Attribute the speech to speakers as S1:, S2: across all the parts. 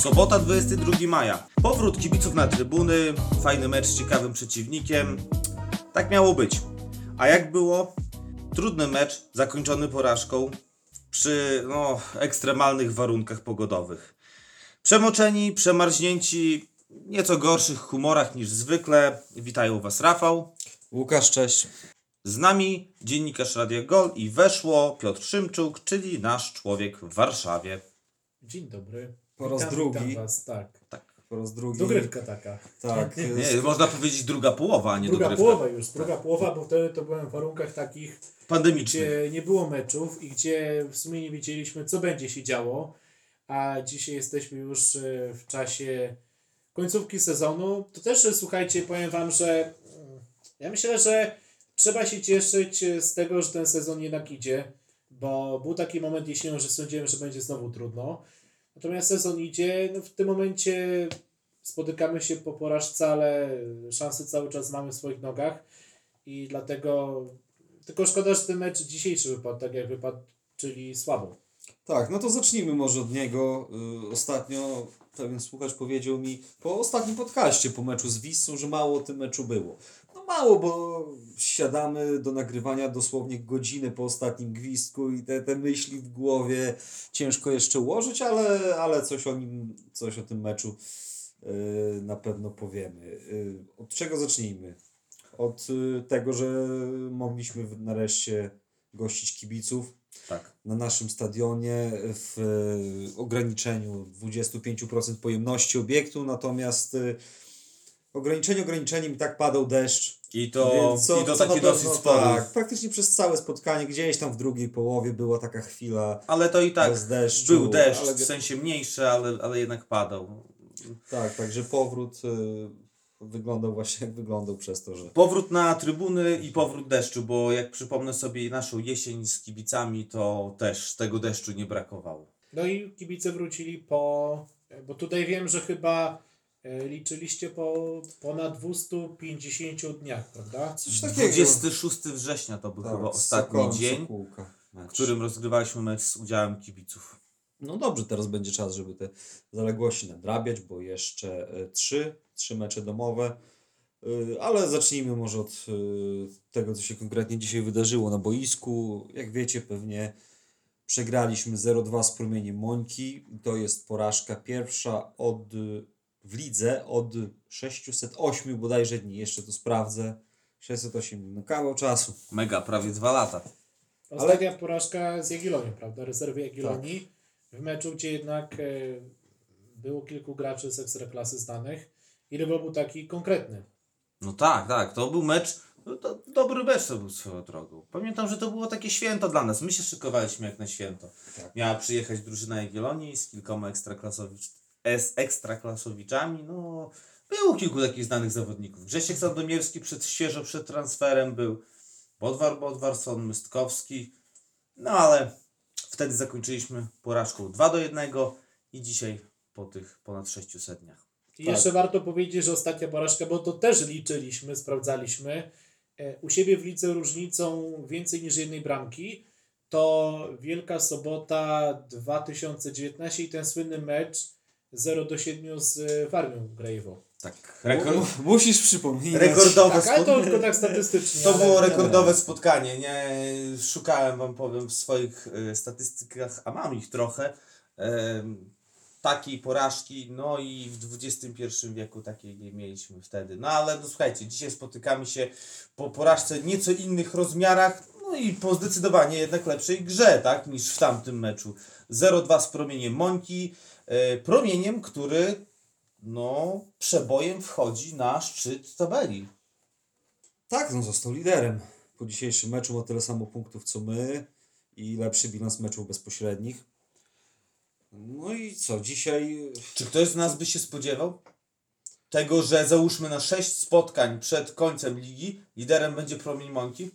S1: Sobota 22 maja. Powrót kibiców na trybuny, fajny mecz z ciekawym przeciwnikiem. Tak miało być. A jak było? Trudny mecz, zakończony porażką przy no, ekstremalnych warunkach pogodowych. Przemoczeni, przemarznięci, nieco gorszych humorach niż zwykle. Witają Was Rafał.
S2: Łukasz, cześć.
S1: Z nami dziennikarz Radia Gol i weszło Piotr Szymczuk, czyli nasz człowiek w Warszawie.
S3: Dzień dobry.
S2: Po raz
S3: Witam-
S2: drugi.
S3: Witam was, tak.
S2: Po raz drugi.
S3: Dogrywka taka.
S2: Tak.
S1: Nie, można powiedzieć druga połowa, a nie
S3: Druga
S1: dogrywka.
S3: połowa już, druga połowa, bo wtedy to byłem w warunkach takich,
S1: Pandemiczny.
S3: gdzie nie było meczów i gdzie w sumie nie wiedzieliśmy, co będzie się działo, a dzisiaj jesteśmy już e, w czasie końcówki sezonu. To też, e, słuchajcie, powiem wam, że mm, ja myślę, że trzeba się cieszyć e, z tego, że ten sezon jednak idzie, bo był taki moment jesienią, że sądziłem, że będzie znowu trudno. Natomiast sezon idzie, no w tym momencie spotykamy się po porażce, ale szanse cały czas mamy w swoich nogach i dlatego tylko szkoda, że ten mecz dzisiejszy wypadł tak jak wypadł, czyli słabo.
S2: Tak, no to zacznijmy może od niego. Y, Ostatnio pewien słuchacz powiedział mi po ostatnim podcaście po meczu z Wisłą, że mało o tym meczu było. No mało, bo siadamy do nagrywania dosłownie godzinę po ostatnim gwizdku i te, te myśli w głowie ciężko jeszcze ułożyć, ale, ale coś o nim, coś o tym meczu y, na pewno powiemy. Y, Od czego zacznijmy? Od y, tego, że mogliśmy nareszcie gościć kibiców
S1: Tak.
S2: na naszym stadionie w e, ograniczeniu 25% pojemności obiektu, natomiast e, ograniczenie ograniczeniem i tak padał deszcz.
S1: I to,
S2: co-
S1: i to taki dosyć spory.
S2: Tak, praktycznie przez całe spotkanie, gdzieś tam w drugiej połowie była taka chwila
S1: Ale to i tak
S2: bez deszczu.
S1: był deszcz,
S2: ale,
S1: w sensie mniejszy, ale, ale jednak padał.
S2: Tak, także powrót e, wyglądał właśnie jak wyglądał przez to, że
S1: Powrót na trybuny i powrót deszczu, bo jak przypomnę sobie naszą jesień z kibicami, to też tego deszczu nie brakowało.
S3: No i kibice wrócili po, bo tutaj wiem, że chyba liczyliście po ponad 250 dniach, prawda?
S2: coś takiego.
S1: 26 września to był
S2: Tak,
S1: chyba ostatni
S2: Sokołem,
S1: dzień, w którym rozgrywaliśmy mecz z udziałem kibiców.
S2: No dobrze, teraz będzie czas, żeby te zaległości nadrabiać, bo jeszcze e, trzy, trzy mecze domowe. Y, Ale zacznijmy może od tego, co się konkretnie dzisiaj wydarzyło na boisku. Jak wiecie, pewnie przegraliśmy 0-2 z promieniem Mońki. To jest porażka pierwsza od, w lidze od 608 bodajże dni. Jeszcze to sprawdzę. 608, no kawał czasu.
S1: Mega, prawie dwa lata.
S3: Ostatnia porażka z Jagiellonią, prawda? Rezerwy Jagiellonii w meczu, gdzie jednak e, było kilku graczy z ekstraklasy znanych i rywal był taki konkretny.
S1: No tak, tak, to był mecz, no to dobry mecz to był swoją drogą. Pamiętam, że to było takie święto dla nas. My się szykowaliśmy jak na święto.
S2: Tak.
S1: Miała przyjechać drużyna Jagiellonii z kilkoma ekstraklasowicz, es, ekstraklasowiczami. No, było kilku takich znanych zawodników. Grzesiek Sandomierski przed, świeżo przed transferem był. Bodwar Bodwarson, Mystkowski. No ale wtedy zakończyliśmy porażką 2 do 1 i dzisiaj po tych ponad 600 dniach.
S3: I
S2: Tak.
S3: jeszcze warto powiedzieć, że ostatnia porażka, bo to też liczyliśmy, sprawdzaliśmy, e, u siebie w lidze różnicą więcej niż jednej bramki, to Wielka Sobota 2019 i ten słynny mecz 0 do 7 z e, Warmią Grajewo.
S1: Tak,
S2: Mu- Musisz przypominać.
S1: rekordowe
S3: Tak, ale to
S1: spotkanie.
S3: tylko tak statystycznie.
S1: To było rekordowe spotkanie. Nie szukałem wam powiem w swoich e, statystykach, a mam ich trochę. takiej porażki, no i w XXI wieku takiej nie mieliśmy wtedy. No ale no, słuchajcie, dzisiaj spotykamy się po porażce nieco innych rozmiarach, no i po zdecydowanie jednak lepszej grze, tak, niż w tamtym meczu. 0-2 z promieniem Mońki, e, promieniem, który no przebojem wchodzi na szczyt tabeli.
S2: Tak, no został liderem. Po dzisiejszym meczu ma tyle samo punktów co my i lepszy bilans meczów bezpośrednich. No i co, dzisiaj
S1: Czy ktoś z nas by się spodziewał tego, że załóżmy na 6 spotkań przed końcem ligi liderem będzie Promień Mąki?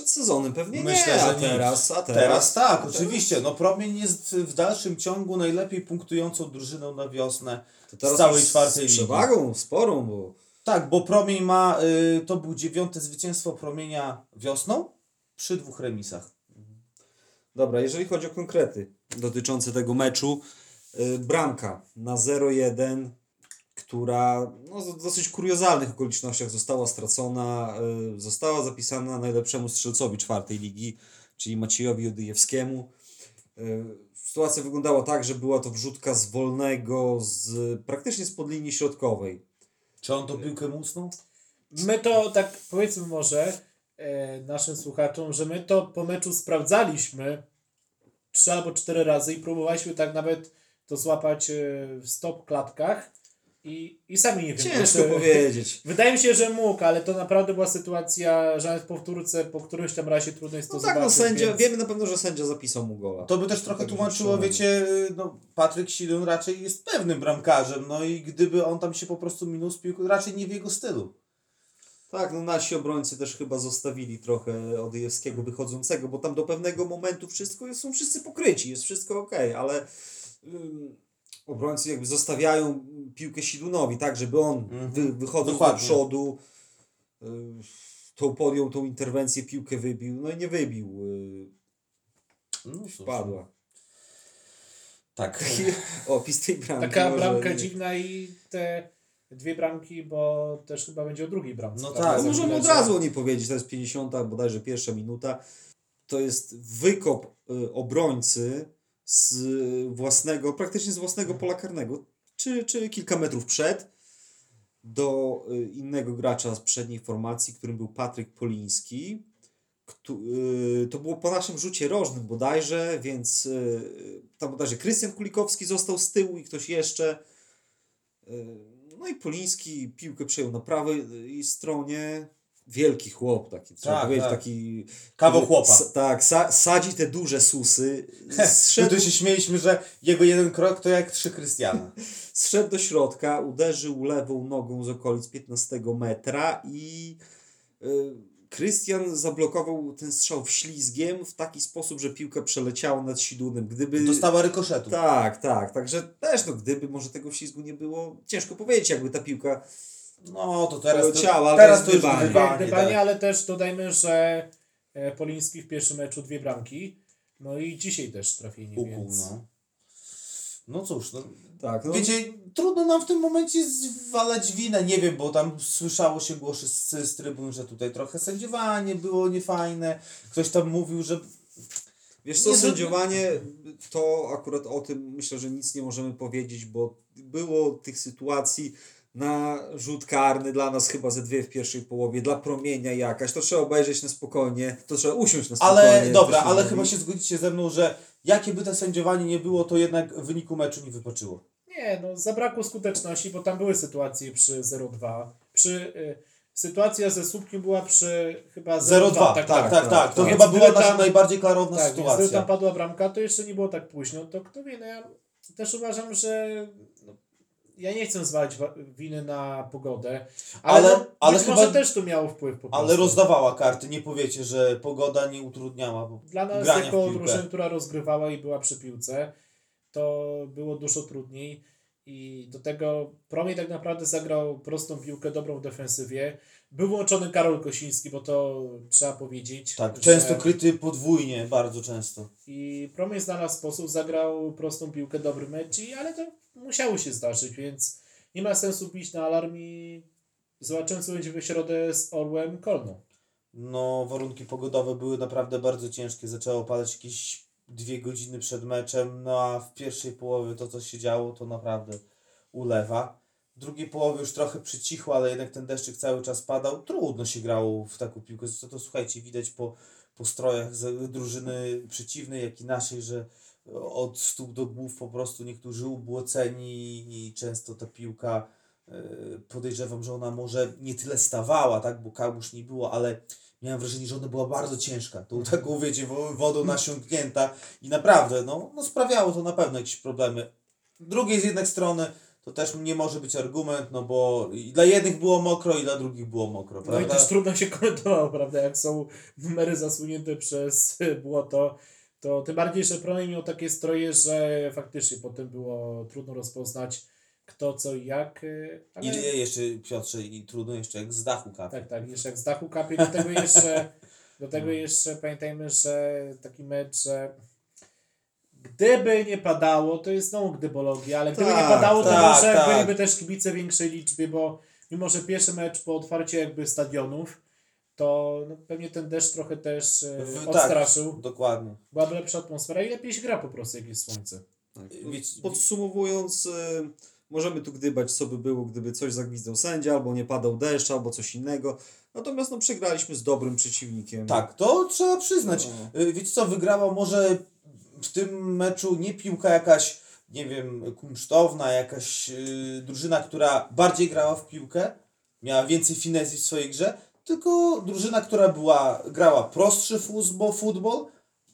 S2: Przed sezonem pewnie
S1: Myślę,
S2: nie,
S1: że
S2: a
S1: nie.
S2: teraz, a teraz,
S1: Teraz tak,
S2: teraz-
S1: oczywiście. No Promień jest w dalszym ciągu najlepiej punktującą drużyną na wiosnę
S2: To
S1: z całej czwartej
S2: z
S1: ligi.
S2: przewagą sporą, bo
S1: Tak, bo Promień ma, y, to był dziewiąte zwycięstwo Promienia wiosną przy dwóch remisach.
S2: dobra, jeżeli chodzi o konkrety dotyczące tego meczu, Y, Bramka na 0-1, która no, w dosyć kuriozalnych okolicznościach została stracona, y, została zapisana najlepszemu strzelcowi czwartej ligi, czyli Maciejowi Odyjewskiemu. Y, Sytuacja wyglądała tak, że była to wrzutka z wolnego, z, praktycznie spod linii środkowej.
S1: Czy on tą piłkę musnął?
S3: My to tak powiedzmy może e, naszym słuchaczom, że my to po meczu sprawdzaliśmy trzy albo cztery razy i próbowaliśmy tak nawet to złapać e, w stop klatkach i, i sami nie wiem.
S2: Ciężko
S3: czy-
S2: powiedzieć.
S3: Wydaje mi się, że mógł, ale to naprawdę była sytuacja, że nawet w powtórce po którymś tam razie trudno jest to
S2: No tak, no
S3: zobaczyć.
S2: sędzia,
S3: więc-
S2: wiemy na pewno, że sędzia zapisał mu gola.
S1: To by też trochę
S2: Także
S1: tłumaczyło, wiecie, no Patryk Sidon raczej jest pewnym bramkarzem, no i gdyby on tam się po prostu minął z piłką, raczej nie w jego stylu.
S2: Tak, no nasi obrońcy też chyba zostawili trochę Odyjewskiego wychodzącego, bo tam do pewnego momentu wszystko jest, są wszyscy pokryci, jest wszystko ok, ale ym, obrońcy jakby zostawiają piłkę Sidunowi, tak, żeby on
S1: Mhm.
S2: wy, wychodząc
S1: Dokładnie.
S2: do przodu y, tą podjął tą interwencję, piłkę wybił, no i nie wybił, y,
S1: No,
S2: wpadła.
S1: Tak.
S2: Taki opis tej bramki.
S3: Taka
S2: może
S3: bramka
S2: nie-
S3: dziwna i te dwie bramki, bo też chyba będzie o drugiej bramce.
S1: No tak,
S2: To
S3: Za
S2: możemy od razu o niej powiedzieć, to jest 50, bodajże pierwsza minuta. To jest wykop y, obrońcy z własnego, praktycznie z własnego pola karnego, czy, czy kilka metrów przed, do y, innego gracza z przedniej formacji, którym był Patryk Poliński. Y, To było po naszym rzucie rożnym bodajże, więc y, tam bodajże Krystian Kulikowski został z tyłu i ktoś jeszcze. No i Poliński piłkę przejął na prawej stronie. Wielki chłop taki, trzeba
S1: Tak,
S2: powiedzieć,
S1: tak.
S2: taki...
S1: Kawał chłopa.
S2: S- tak, sa, sadzi te duże susy. Zszedł,
S1: tu się śmieliśmy, że jego jeden krok to jak trzy Krystiana.
S2: zszedł do środka, uderzył lewą nogą z okolic 15 metra i y, Krystian zablokował ten strzał ślizgiem w taki sposób, że piłka przeleciała nad Sidunem. Gdyby...
S1: Dostała rykoszetu.
S2: Tak, tak, także też no, gdyby może tego ślizgu nie było, ciężko powiedzieć, jakby ta piłka
S1: No to teraz to,
S2: ale
S1: teraz
S2: to
S1: już
S2: gdybanie.
S1: Gdybanie, tak.
S3: ale też dodajmy, że e, Poliński w pierwszym meczu dwie bramki. No i dzisiaj też trafienie,
S1: Ukuł,
S3: więc...
S1: no. No cóż, no,
S2: tak, no,
S1: wiecie, trudno nam w tym momencie zwalać winę, nie wiem, bo tam słyszało się głosy z, z trybun, że tutaj trochę sędziowanie było niefajne, ktoś tam mówił, że
S2: Wiesz co,
S1: Nie,
S2: sędziowanie, to akurat o tym myślę, że nic nie możemy powiedzieć, bo było tych sytuacji na rzut karny dla nas chyba ze dwie w pierwszej połowie, dla promienia jakaś, to trzeba obejrzeć na spokojnie, to trzeba usiąść na spokojnie.
S1: Ale
S2: to
S1: dobra, ale
S2: mówi.
S1: chyba się zgodzicie ze mną, że jakie by to sędziowanie nie było, to jednak w wyniku meczu nie wypoczyło.
S3: Nie, no zabrakło skuteczności, bo tam były sytuacje przy 0-2. Przy, y, sytuacja ze słupkiem była przy chyba
S1: 0-2, tak, tak, tak, tak. To
S3: Więc
S1: chyba była
S3: były
S1: nasza najbardziej klarowna
S3: Tak,
S1: sytuacja.
S3: tam padła bramka, to jeszcze nie było tak późno. To kto wie, no ja też uważam, że no, ja nie chcę zwalić wa- winy na pogodę, ale,
S1: Ale-
S3: no,
S1: ale chyba-
S3: może też to miało wpływ po prostu.
S1: Ale rozdawała karty, nie powiecie, że pogoda nie utrudniała
S3: Dla nas
S1: grania
S3: jako drużyny, która rozgrywała i była przy piłce, to było dużo trudniej. I do tego Promień tak naprawdę zagrał prostą piłkę, dobrą w defensywie. Był włączony Karol Kosiński, bo to trzeba powiedzieć.
S1: Tak,
S3: że-
S1: często kryty podwójnie, bardzo często.
S3: I Promień znalazł sposób, zagrał prostą piłkę, dobry mecz, i, ale to musiało się zdarzyć, więc nie ma sensu bić na alarm i zobaczymy, co będzie w środę z Orłem Kolną.
S1: No, warunki pogodowe były naprawdę bardzo ciężkie. Zaczęło padać jakieś dwie godziny przed meczem, no a w pierwszej połowie to, co się działo, to naprawdę ulewa. W drugiej połowie już trochę przycichło, ale jednak ten deszczyk cały czas padał. Trudno się grało w taką piłkę. Zresztą to słuchajcie, widać po, po strojach drużyny przeciwnej, jak i naszej, że od stóp do głów po prostu niektórzy ubłoceni i często ta piłka e, podejrzewam, że ona może nie tyle stawała, tak, bo kałuż nie było, ale miałem wrażenie, że ona była bardzo ciężka. Tą taką, wiecie, wo- wodą nasiąknięta i naprawdę, no, no sprawiało to na pewno jakieś problemy. Z drugiej z jednej strony to też nie może być argument, no bo i dla jednych było mokro i dla drugich było mokro,
S3: No i
S1: prawda?
S3: też trudno się komentowało, prawda? Jak są numery zasłonięte przez błoto, to tym bardziej, że Promień miał takie stroje, że faktycznie potem było trudno rozpoznać kto, co i jak. y, Ale...
S1: I jeszcze, Piotrze, i trudno jeszcze jak z dachu kapie.
S3: Tak, tak, jeszcze jak z dachu kapie, do tego jeszcze, do tego jeszcze pamiętajmy, że taki mecz, że Gdyby nie padało, to jest znowu gdybologia, ale gdyby nie
S2: Tak,
S3: padało, to
S1: tak,
S3: może
S1: tak.
S3: byliby też kibice większej liczby, bo mimo, że pierwszy mecz po otwarciu jakby stadionów, to no, pewnie ten deszcz trochę też e,
S1: W-
S3: odstraszył.
S1: Tak, dokładnie.
S3: Byłaby lepsza atmosfera i lepiej się gra po prostu, jak jest słońce.
S2: Tak.
S1: Wiecie-
S2: Podsumowując, y, możemy tu gdybać, co by było, gdyby coś zagwizdał sędzia, albo nie padał deszcz, albo coś innego. Natomiast no, przegraliśmy z dobrym przeciwnikiem.
S1: Tak, to trzeba przyznać.
S2: No.
S1: Y, Wiecie co, wygrała może w tym meczu nie piłka jakaś, nie wiem, kunsztowna, jakaś yy, drużyna, która bardziej grała w piłkę, miała więcej finezji w swojej grze, tylko drużyna, która była, grała prostszy futbol, futbol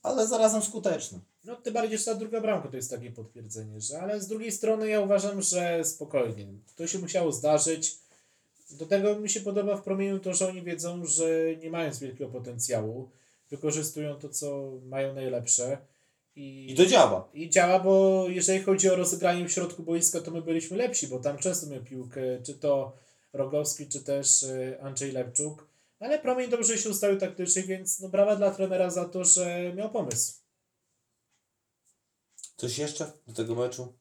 S1: ale zarazem skuteczny.
S3: No tym bardziej, że ta druga bramka to jest takie potwierdzenie, że ale z drugiej strony ja uważam, że spokojnie. To się musiało zdarzyć. Do tego mi się podoba w promieniu to, że oni wiedzą, że nie mając wielkiego potencjału, wykorzystują to, co mają najlepsze. I,
S1: I to działa.
S3: I działa, bo jeżeli chodzi o rozegranie w środku boiska, to my byliśmy lepsi, bo tam często miał piłkę, czy to Rogowski, czy też y, Andrzej Lepczuk. Ale promień dobrze się ustawił taktycznie, więc no brawa dla trenera za to, że miał pomysł.
S1: Coś jeszcze do tego meczu?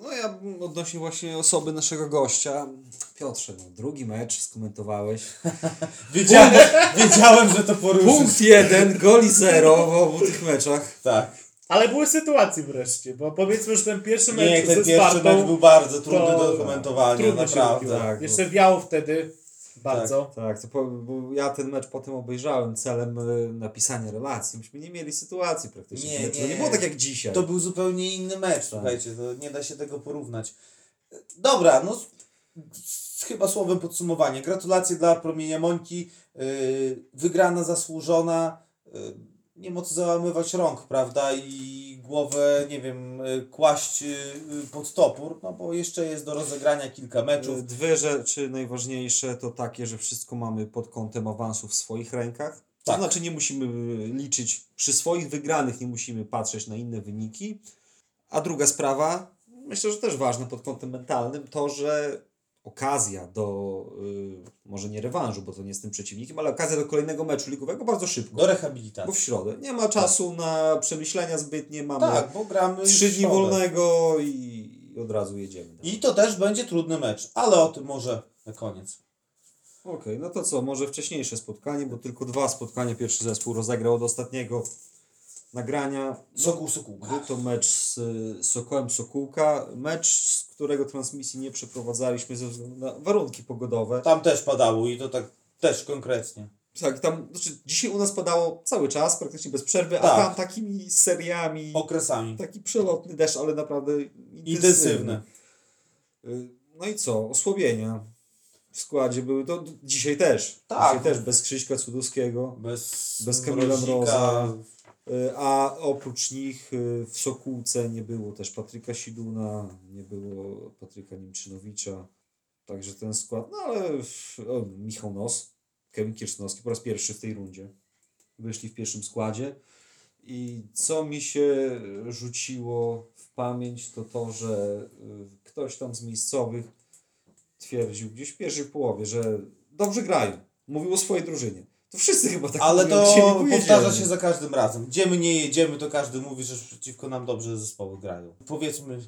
S2: No ja odnośnie właśnie osoby naszego gościa. Piotrze, no, drugi mecz skomentowałeś.
S1: Wiedziałem, wiedziałem że to poruszysz.
S2: Punkt jeden, goli zero w obu tych meczach.
S1: Tak.
S3: Ale były sytuacje wreszcie, bo powiedzmy, że ten pierwszy mecz
S1: Nie,
S3: ze
S1: ten pierwszy
S3: Spartą,
S1: mecz był bardzo trudny
S3: to-
S1: do komentowania,
S3: się
S1: naprawdę.
S2: Tak,
S3: Jeszcze wiało wtedy bardzo.
S2: Tak, to po, bo ja ten mecz potem obejrzałem celem y, napisania relacji. Myśmy nie mieli sytuacji praktycznie.
S1: Nie, nie.
S2: nie było tak jak dzisiaj.
S1: To był zupełnie inny mecz,
S2: Tak.
S1: słuchajcie, to nie da się tego porównać. Dobra, no chyba słowem podsumowanie. Gratulacje dla Promienia Mońki. Yy, wygrana zasłużona. Yy, nie ma co załamywać rąk, prawda? I głowę, nie wiem, yy, kłaść yy, pod topór, no bo jeszcze jest do rozegrania kilka meczów.
S2: Y, Dwie rzeczy najważniejsze to takie, że wszystko mamy pod kątem awansu w swoich rękach. To
S1: Tak.
S2: znaczy nie musimy y, liczyć, przy swoich wygranych nie musimy patrzeć na inne wyniki. A druga sprawa, myślę, że też ważna pod kątem mentalnym, to, że okazja do, y, może nie rewanżu, bo to nie tym przeciwnikiem, ale okazja do kolejnego meczu ligowego bardzo szybko.
S1: Do rehabilitacji.
S2: Bo w środę. Nie ma czasu na przemyślenia zbytnie, mamy
S1: Tak, bo gramy
S2: trzy dni wolnego i, i od razu jedziemy.
S1: I to też będzie trudny mecz, ale o tym może na koniec.
S2: Okej, no to co, może wcześniejsze spotkanie, bo tylko dwa spotkania pierwszy zespół rozegrał od ostatniego nagrania.
S1: Sokół Sokółka.
S2: Był to mecz z Sokołem Sokółka, mecz, z którego transmisji nie przeprowadzaliśmy ze względu na warunki pogodowe.
S1: Tam też padało i to tak też konkretnie.
S2: Tak, tam, znaczy dzisiaj u nas padało cały czas, praktycznie bez przerwy, a
S1: Tak.
S2: tam takimi seriami,
S1: Okresami.
S2: taki przelotny deszcz, ale naprawdę intensywny.
S1: Intensywne.
S2: Y, No i co? Osłabienia w składzie były. To dzisiaj też.
S1: Tak.
S2: Dzisiaj też bez Krzyśka Cudowskiego.
S1: Bez,
S2: Bez Kamila. Mroza. Y, A oprócz nich y, w Sokółce nie było też Patryka Siduna, nie było Patryka Nimczynowicza. Także ten skład, no ale o, Michał Nos, Kevin Kiersznowski po raz pierwszy w tej rundzie. Wyszli w pierwszym składzie. I co mi się rzuciło w pamięć, to to, że y, ktoś tam z miejscowych twierdził gdzieś w pierwszej połowie, że dobrze grają. Mówił o swojej drużynie. To wszyscy chyba tak
S1: Ale
S2: mówią,
S1: to powtarza się za każdym razem. Gdzie my nie jedziemy, to każdy mówi, że przeciwko nam dobrze zespoły grają. Powiedzmy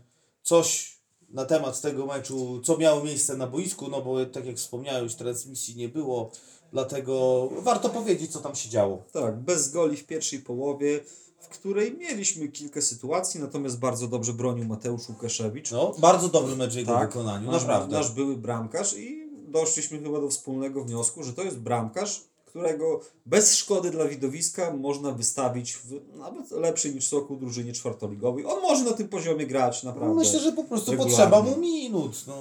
S1: coś na temat tego meczu, co miało miejsce na boisku, no bo tak jak wspomniałeś, transmisji nie było, dlatego warto powiedzieć, co tam się działo.
S2: Tak, bez goli w pierwszej połowie, w której mieliśmy kilka sytuacji, natomiast bardzo dobrze bronił Mateusz Łukaszewicz.
S1: No, bardzo dobry mecz w jego
S2: Tak,
S1: wykonaniu,
S2: nasz,
S1: naprawdę.
S2: nasz były bramkarz i doszliśmy chyba do wspólnego wniosku, że to jest bramkarz, którego bez szkody dla widowiska można wystawić w nawet lepszej niż Sokół drużynie czwartoligowej. On może na tym poziomie grać naprawdę.
S1: Myślę, że po prostu
S2: regularnie.
S1: potrzeba mu minut. No.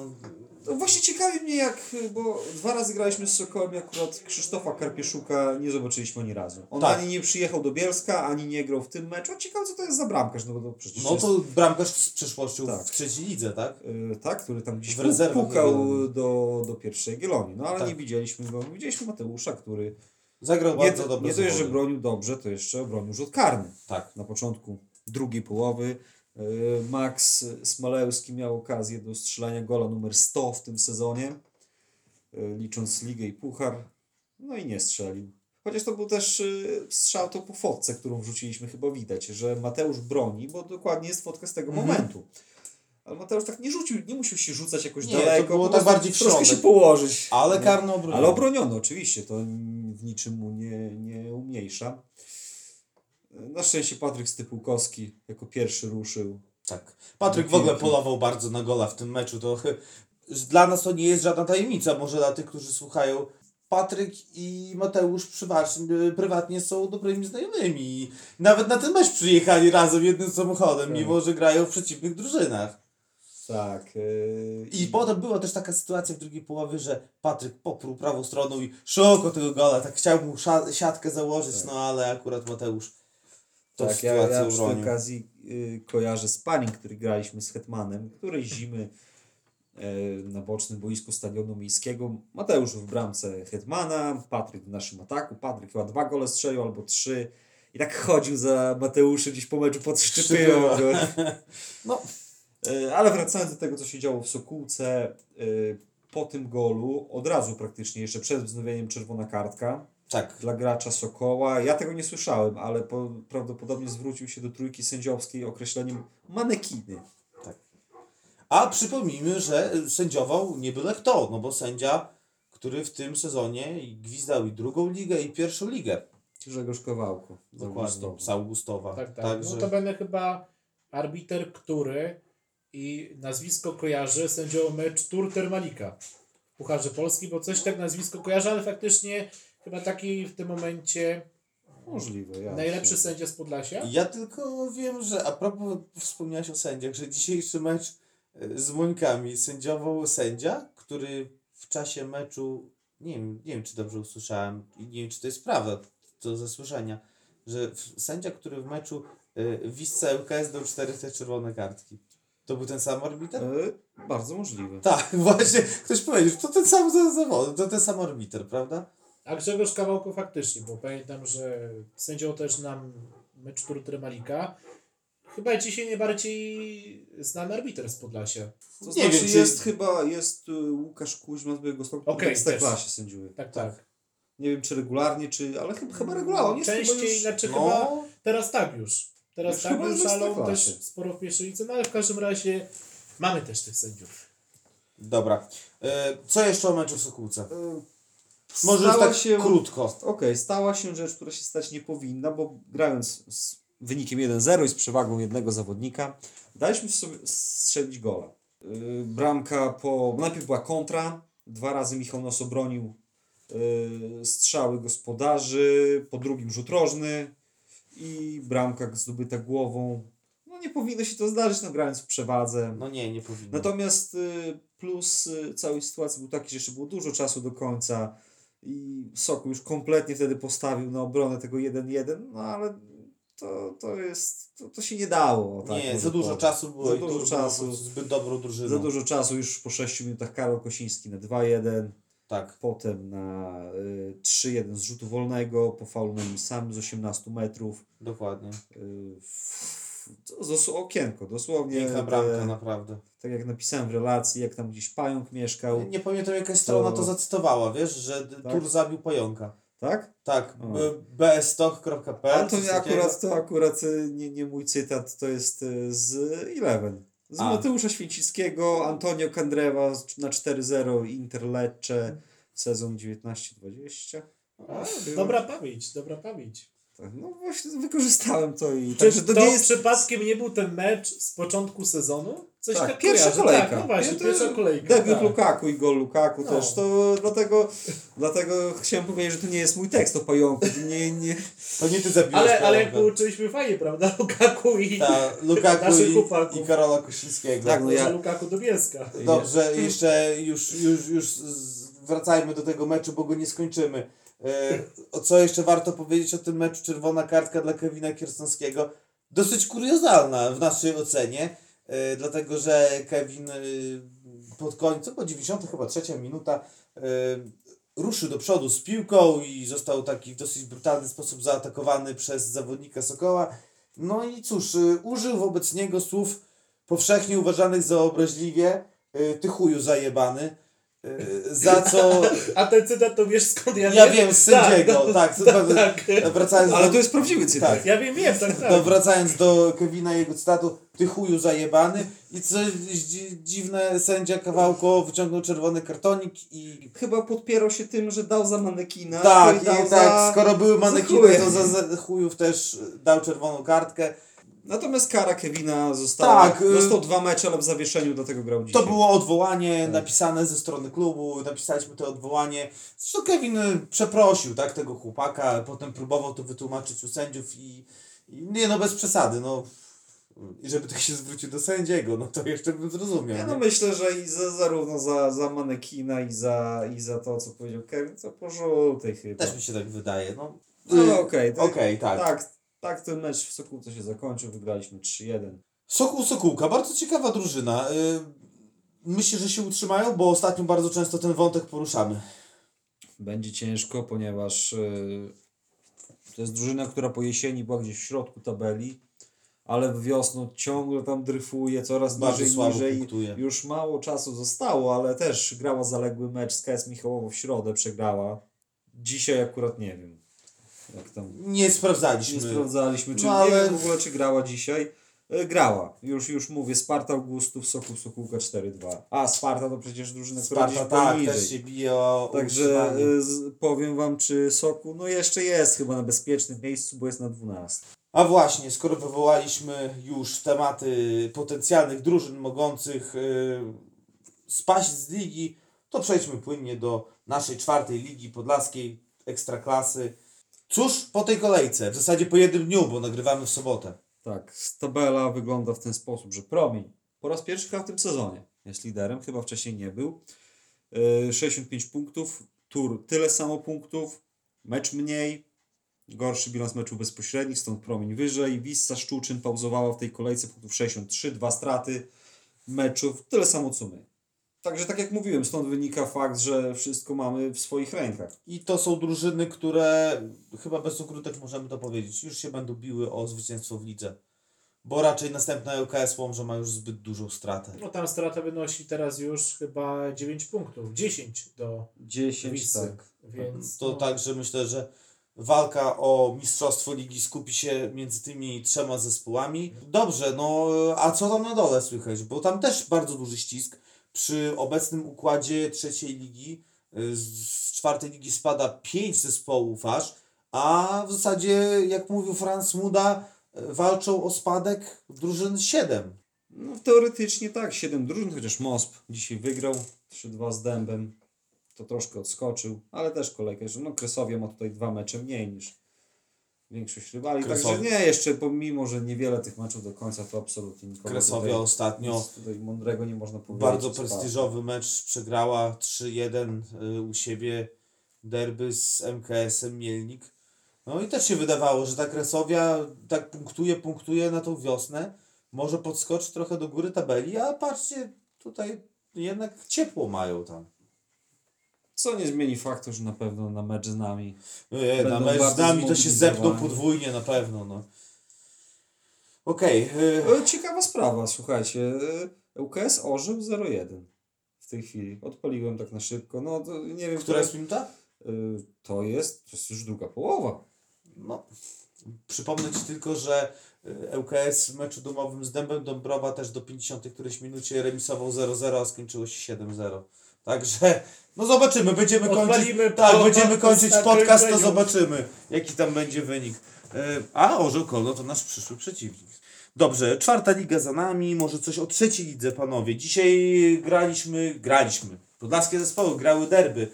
S2: To właśnie ciekawi mnie jak, bo dwa razy graliśmy z Sokołem i akurat Krzysztofa Karpieszuka nie zobaczyliśmy ani razu. On
S1: Tak.
S2: ani nie przyjechał do Bielska, ani nie grał w tym meczu. A ciekawe co to jest za bramkarz, no bo to przecież
S1: no
S2: jest,
S1: to bramkarz z przeszłością
S2: Tak.
S1: w trzeciej lidze, tak?
S2: y, tak, który tam gdzieś
S1: W
S2: pukał do, do pierwszej Gielonii. No ale
S1: Tak.
S2: nie widzieliśmy go. Widzieliśmy Mateusza, który
S1: Zagrał
S2: nie,
S1: bardzo dobrze.
S2: nie dość, że bronił dobrze, to jeszcze bronił rzut karny.
S1: Tak.
S2: Na początku drugiej połowy Max Smalewski miał okazję do strzelania gola numer 100 w tym sezonie, y, licząc ligę i puchar. No i nie strzelił. Chociaż to był też y, strzał to po fotce, którą wrzuciliśmy, chyba widać, że Mateusz broni, bo dokładnie jest fotka z tego
S1: Mhm.
S2: momentu. Ale Mateusz tak nie rzucił, nie musiał się rzucać jakoś
S1: Nie, to
S2: daleko.
S1: było tak
S2: prostu
S1: bardziej w
S2: troszkę się położyć.
S1: Ale
S2: Nie.
S1: karno obroniony.
S2: Ale obroniono, oczywiście, to w niczym mu nie, nie umniejsza. Na szczęście Patryk Stypułkowski jako pierwszy ruszył.
S1: Tak. Patryk w ogóle polował bardzo na gola w tym meczu. To dla nas to nie jest żadna tajemnica, może dla tych, którzy słuchają. Patryk i Mateusz prywatnie są dobrymi znajomymi. Nawet na ten mecz przyjechali razem jednym samochodem,
S2: Tak.
S1: mimo że grają w przeciwnych drużynach.
S2: Tak. Yy,
S1: I potem była też taka sytuacja w drugiej połowie, że Patryk popruł prawą stroną i szukał tego gola, tak chciał mu siatkę założyć, no ale akurat Mateusz
S2: Tak, ja, ja przy tej okazji y, kojarzę sparring, który graliśmy z Hetmanem, której zimy y, na bocznym boisku stadionu miejskiego. Mateusz w bramce Hetmana, Patryk w naszym ataku. Patryk chyba dwa gole strzelił albo trzy. I tak chodził za Mateuszem gdzieś po meczu, podszczypywał go.
S1: No,
S2: Y, Ale wracając do tego, co się działo w Sokółce, y, po tym golu, od razu praktycznie, jeszcze przed wznowieniem czerwona kartka
S1: tak.
S2: dla gracza Sokoła. Ja tego nie słyszałem, ale po, prawdopodobnie zwrócił się do trójki sędziowskiej określeniem manekiny.
S1: A przypomnijmy, że sędziował nie byle kto, no bo sędzia, który w tym sezonie gwizdał i drugą ligę, i pierwszą ligę.
S2: Grzegorz Kowałko. z
S1: Dokładnie,
S2: Augustowa.
S1: z Augustowa.
S3: Tak, tak.
S1: Także,
S3: No to będę chyba arbiter, który i nazwisko kojarzy sędzią mecz Tour Termalika w Pucharze Polski, bo coś tak nazwisko kojarzy, ale faktycznie chyba taki w tym momencie
S2: Możliwe, ja.
S3: najlepszy sędzia z Podlasia.
S1: Ja tylko wiem, że a propos wspomniałeś o sędziach, że dzisiejszy mecz e, z Mońkami sędziował sędzia, który w czasie meczu, nie wiem, nie wiem czy dobrze usłyszałem i nie wiem czy to jest prawda, to ze słyszenia, że sędzia, który w meczu y, Wisca ŁKS dał cztery te czerwone kartki. To był ten sam arbiter?
S2: E, bardzo możliwe.
S1: Tak, właśnie. Ktoś powiedział, że to ten sam za- zawod, to ten sam arbiter, prawda?
S3: A Grzegorz Kawałko faktycznie, bo pamiętam, że sędzią też nam mecz Tour Termalika. Chyba dzisiaj najbardziej znany arbiter z Podlasia.
S2: To
S1: Nie
S2: znaczy
S1: wiem, czy-
S2: jest chyba, jest y, Łukasz Kuźma z Białegostoku, który
S3: Okej,
S2: w Ekstraklasie sędziuje.
S3: Tak, tak.
S2: Nie wiem czy regularnie, czy, ale chyba, chyba regularnie. Jest chyba
S3: Częściej,
S2: już-
S3: znaczy
S1: No.
S3: chyba teraz tak już. Teraz
S2: Już
S3: tak już, ale też sporo w pierwszej lidze, no ale w każdym razie mamy też tych sędziów.
S1: Dobra. E, co jeszcze o meczu w Sokółce?
S2: E,
S1: Może
S2: stała
S1: tak
S2: się-
S1: krótko.
S2: Okej, stała się rzecz, która się stać nie powinna, bo grając z wynikiem 1-0 i z przewagą jednego zawodnika, daliśmy sobie strzelić gola. Yy, bramka po. Najpierw była kontra, dwa razy Michał Nos obronił yy, strzały gospodarzy, po drugim rzut rożny i bramka zdobyta głową. No nie powinno się to zdarzyć, no grając w przewadze.
S1: No nie, nie powinno.
S2: Natomiast y, plus całej sytuacji był taki, że jeszcze było dużo czasu do końca i Soku już kompletnie wtedy postawił na obronę tego 1-1, no ale to, to jest, to, to się nie dało. Tak
S1: nie, za dużo
S2: powiedzieć.
S1: czasu było
S2: Za dużo
S1: dużo
S2: czasu.
S1: czasu. zbyt dobrą drużyną.
S2: Za dużo czasu już po 6 minutach Karol Kosiński na 2-1,
S1: Tak.
S2: potem na y, 3-1 z rzutu wolnego, po faulu na nim samym z 18 metrów.
S1: Dokładnie.
S2: Y, w- to zos- okienko, dosłownie.
S1: Piękna
S2: te-
S1: bramka, naprawdę.
S2: tak jak napisałem w relacji, jak tam gdzieś pająk mieszkał.
S1: Nie pamiętam jakaś strona to
S2: To-
S1: zacytowała, wiesz, że
S2: Tak?
S1: Tur zabił pająka.
S2: Tak?
S1: Tak,
S2: O.
S1: b- bstok.pl
S2: Ale to nie akurat, to akurat y, nie, nie mój cytat, to jest y, z Eleven. Z
S1: A.
S2: Mateusza Święcickiego, Antonio Candreva z- na 4-0 Inter Lecce, sezon 19-20.
S3: A,
S2: było-
S3: dobra pamięć, dobra pamięć.
S2: Tak, no właśnie wykorzystałem to i
S3: Czy
S2: także
S3: to,
S2: to nie jest
S3: przypadkiem nie był ten mecz z początku sezonu? Coś
S2: Tak,
S3: tak,
S2: pierwsza
S3: kojarzę.
S2: kolejka.
S3: Tak, no właśnie,
S2: Nie, to
S3: pierwsza kolejka.
S2: debiut
S3: tak.
S2: Lukaku i gol Lukaku
S3: No.
S2: też. To dlatego, dlatego chciałem powiedzieć, że to nie jest mój tekst o pająku. To Nie, nie,
S1: To nie ty zabiłeś
S3: Ale, ale jak pouczyliśmy fajnie, prawda? Lukaku i
S1: Ta, Lukaku i, i Karola Kosińskiego.
S2: Tak, no ja-
S3: Lukaku do Bielska.
S1: Dobrze, jeszcze już, już, już wracajmy do tego meczu, bo go nie skończymy. E, o co jeszcze warto powiedzieć o tym meczu? Czerwona kartka dla Kevina Kiersonskiego. Dosyć kuriozalna w naszej ocenie, e, dlatego że Kevin e, pod końcem, po 90 chyba trzecia minuta, ruszył do przodu z piłką i został taki w dosyć brutalny sposób zaatakowany przez zawodnika Sokoła. No i cóż, użył wobec niego słów powszechnie uważanych za obraźliwie, ty chuju zajebany. Y, za co...
S3: A ten cytat to wiesz skąd ja,
S1: Ja wiem, z sędziego,
S3: no,
S1: tak.
S3: tak, tak.
S1: Wracając
S2: Ale
S1: do,
S2: to jest prawdziwy cytat.
S1: Tak.
S3: Ja wiem, wiem, tak, tak.
S1: no, wracając do Kevina i jego cytatu, ty chuju zajebany i coś dzi- dziwne, sędzia kawałko wyciągnął czerwony kartonik i
S2: Chyba podpierał się tym, że dał za manekina.
S1: tak,
S2: dał
S1: i
S2: za-
S1: tak, skoro były
S2: za
S1: manekiny, to za, za chujów też dał czerwoną kartkę.
S2: Natomiast kara Kevina została.
S1: Tak, y-
S2: Dostał dwa mecze, ale w zawieszeniu, dlatego grał dzisiaj.
S1: To było odwołanie
S2: Tak.
S1: napisane ze strony klubu, napisaliśmy to odwołanie. Zresztą Kevin y, przeprosił tak, tego chłopaka, potem próbował to wytłumaczyć u sędziów i, i nie no bez przesady, no i żeby tak się zwrócił do sędziego, no to jeszcze bym zrozumiał.
S2: Ja
S1: nie?
S2: no myślę, że i za, zarówno za, za manekina i za, i za to, co powiedział Kevin, to po żółtej chyba.
S1: Też mi się tak wydaje, no.
S2: No okej, to-
S1: Okej, tak.
S2: Tak, tak ten mecz w Sokółce się zakończył, wygraliśmy 3-1.
S1: Sokół Sokółka, bardzo ciekawa drużyna. Y, Myślę, że się utrzymają, bo ostatnio bardzo często ten wątek poruszamy.
S2: Będzie ciężko, ponieważ yy, to jest drużyna, która po jesieni była gdzieś w środku tabeli, ale w wiosną ciągle tam dryfuje, coraz
S1: Bardzo
S2: niżej, niżej.
S1: punktuje.
S2: Już mało czasu zostało, ale też grała zaległy mecz z KS Michałowo w środę, przegrała. Dzisiaj akurat nie wiem, jak tam
S1: Nie sprawdzaliśmy.
S2: nie sprawdzaliśmy, czy
S1: No,
S2: nie
S1: ale-
S2: wiem w ogóle, czy grała dzisiaj. E, Grała, już, już mówię, Sparta Augustów, Sokół Sokółka 4-2. A, Sparta to przecież drużyna, która
S1: Sparta tak,
S2: niżej.
S1: też się bije o
S2: Także e, z, powiem Wam, czy Sokół, no jeszcze jest chyba na bezpiecznym miejscu, bo jest na 12.
S1: A właśnie, skoro wywołaliśmy już tematy potencjalnych drużyn mogących yy, spaść z ligi, to przejdźmy płynnie do naszej czwartej ligi podlaskiej ekstraklasy. Cóż po tej kolejce? W zasadzie po jednym dniu, bo nagrywamy w sobotę.
S2: Tak, tabela wygląda w ten sposób, że Promień po raz pierwszy w tym sezonie jest liderem, chyba wcześniej nie był. E, 65 punktów, Tur tyle samo punktów, mecz mniej, gorszy bilans meczów bezpośrednich, stąd Promień wyżej. Wissa Szczuczyn pauzowała w tej kolejce punktów 63, dwa straty meczów, tyle samo co my. Także tak jak mówiłem, stąd wynika fakt, że wszystko mamy w swoich rękach.
S1: I to są drużyny, które chyba bez ukrótek możemy to powiedzieć, już się będą biły o zwycięstwo w lidze. Bo raczej następna ŁKS Łomża ma już zbyt dużą stratę.
S3: No tam strata wynosi teraz już chyba 9 punktów. 10 do
S2: 10,
S3: Wissy.
S2: tak.
S3: Więc
S1: To
S3: no,
S1: także myślę, że walka o mistrzostwo ligi skupi się między tymi trzema zespołami. Dobrze, no a co tam na dole słychać? Bo tam też bardzo duży ścisk. Przy obecnym układzie trzeciej ligi y, z czwartej ligi spada pięć zespołów aż, a w zasadzie, jak mówił Franz Muda, y, walczą o spadek drużyn siedem.
S2: No, teoretycznie tak, 7 drużyn, chociaż Mosp dzisiaj wygrał 3-2 z Dębem. To troszkę odskoczył, ale też kolejkę, że no Kresowia ma tutaj dwa mecze mniej niż większość rywali.
S1: Kresow-
S2: Także nie, jeszcze pomimo, że niewiele tych meczów do końca, to absolutnie nikogo
S1: Kresowia
S2: tutaj,
S1: ostatnio
S2: nic tutaj mądrego nie można powiedzieć.
S1: Bardzo prestiżowy mecz przegrała 3-1 y, u siebie derby z MKS-em Mielnik. No i też się wydawało, że ta Kresowia tak punktuje, punktuje na tą wiosnę. Może podskoczy trochę do góry tabeli, a patrzcie, tutaj jednak ciepło mają tam.
S2: Co nie zmieni faktu, że na pewno na mecz z nami
S1: E, na mecz z nami to się zepną podwójnie na pewno. No. Okej, y,
S2: E, Ciekawa sprawa, słuchajcie. e, UKS Orzeł 0-1 w tej chwili. Odpaliłem tak na szybko. No to nie wiem,
S1: która jest minuta?
S2: e, To jest, to jest już druga połowa.
S1: No, przypomnę Ci tylko, że ŁKS w meczu domowym z Dębem Dąbrowa też do 50 którejś minucie remisował 0-0, a skończyło się 7-0. Także, no zobaczymy, będziemy kończyć,
S3: Odpalimy
S1: tak,
S3: po-
S1: będziemy kończyć podcast, to zobaczymy, jaki tam będzie wynik. Y, A Orzeł Kolno to nasz przyszły przeciwnik. Dobrze, czwarta liga za nami, może coś o trzeciej lidze, panowie. Dzisiaj graliśmy, graliśmy. Podlaskie zespoły grały derby.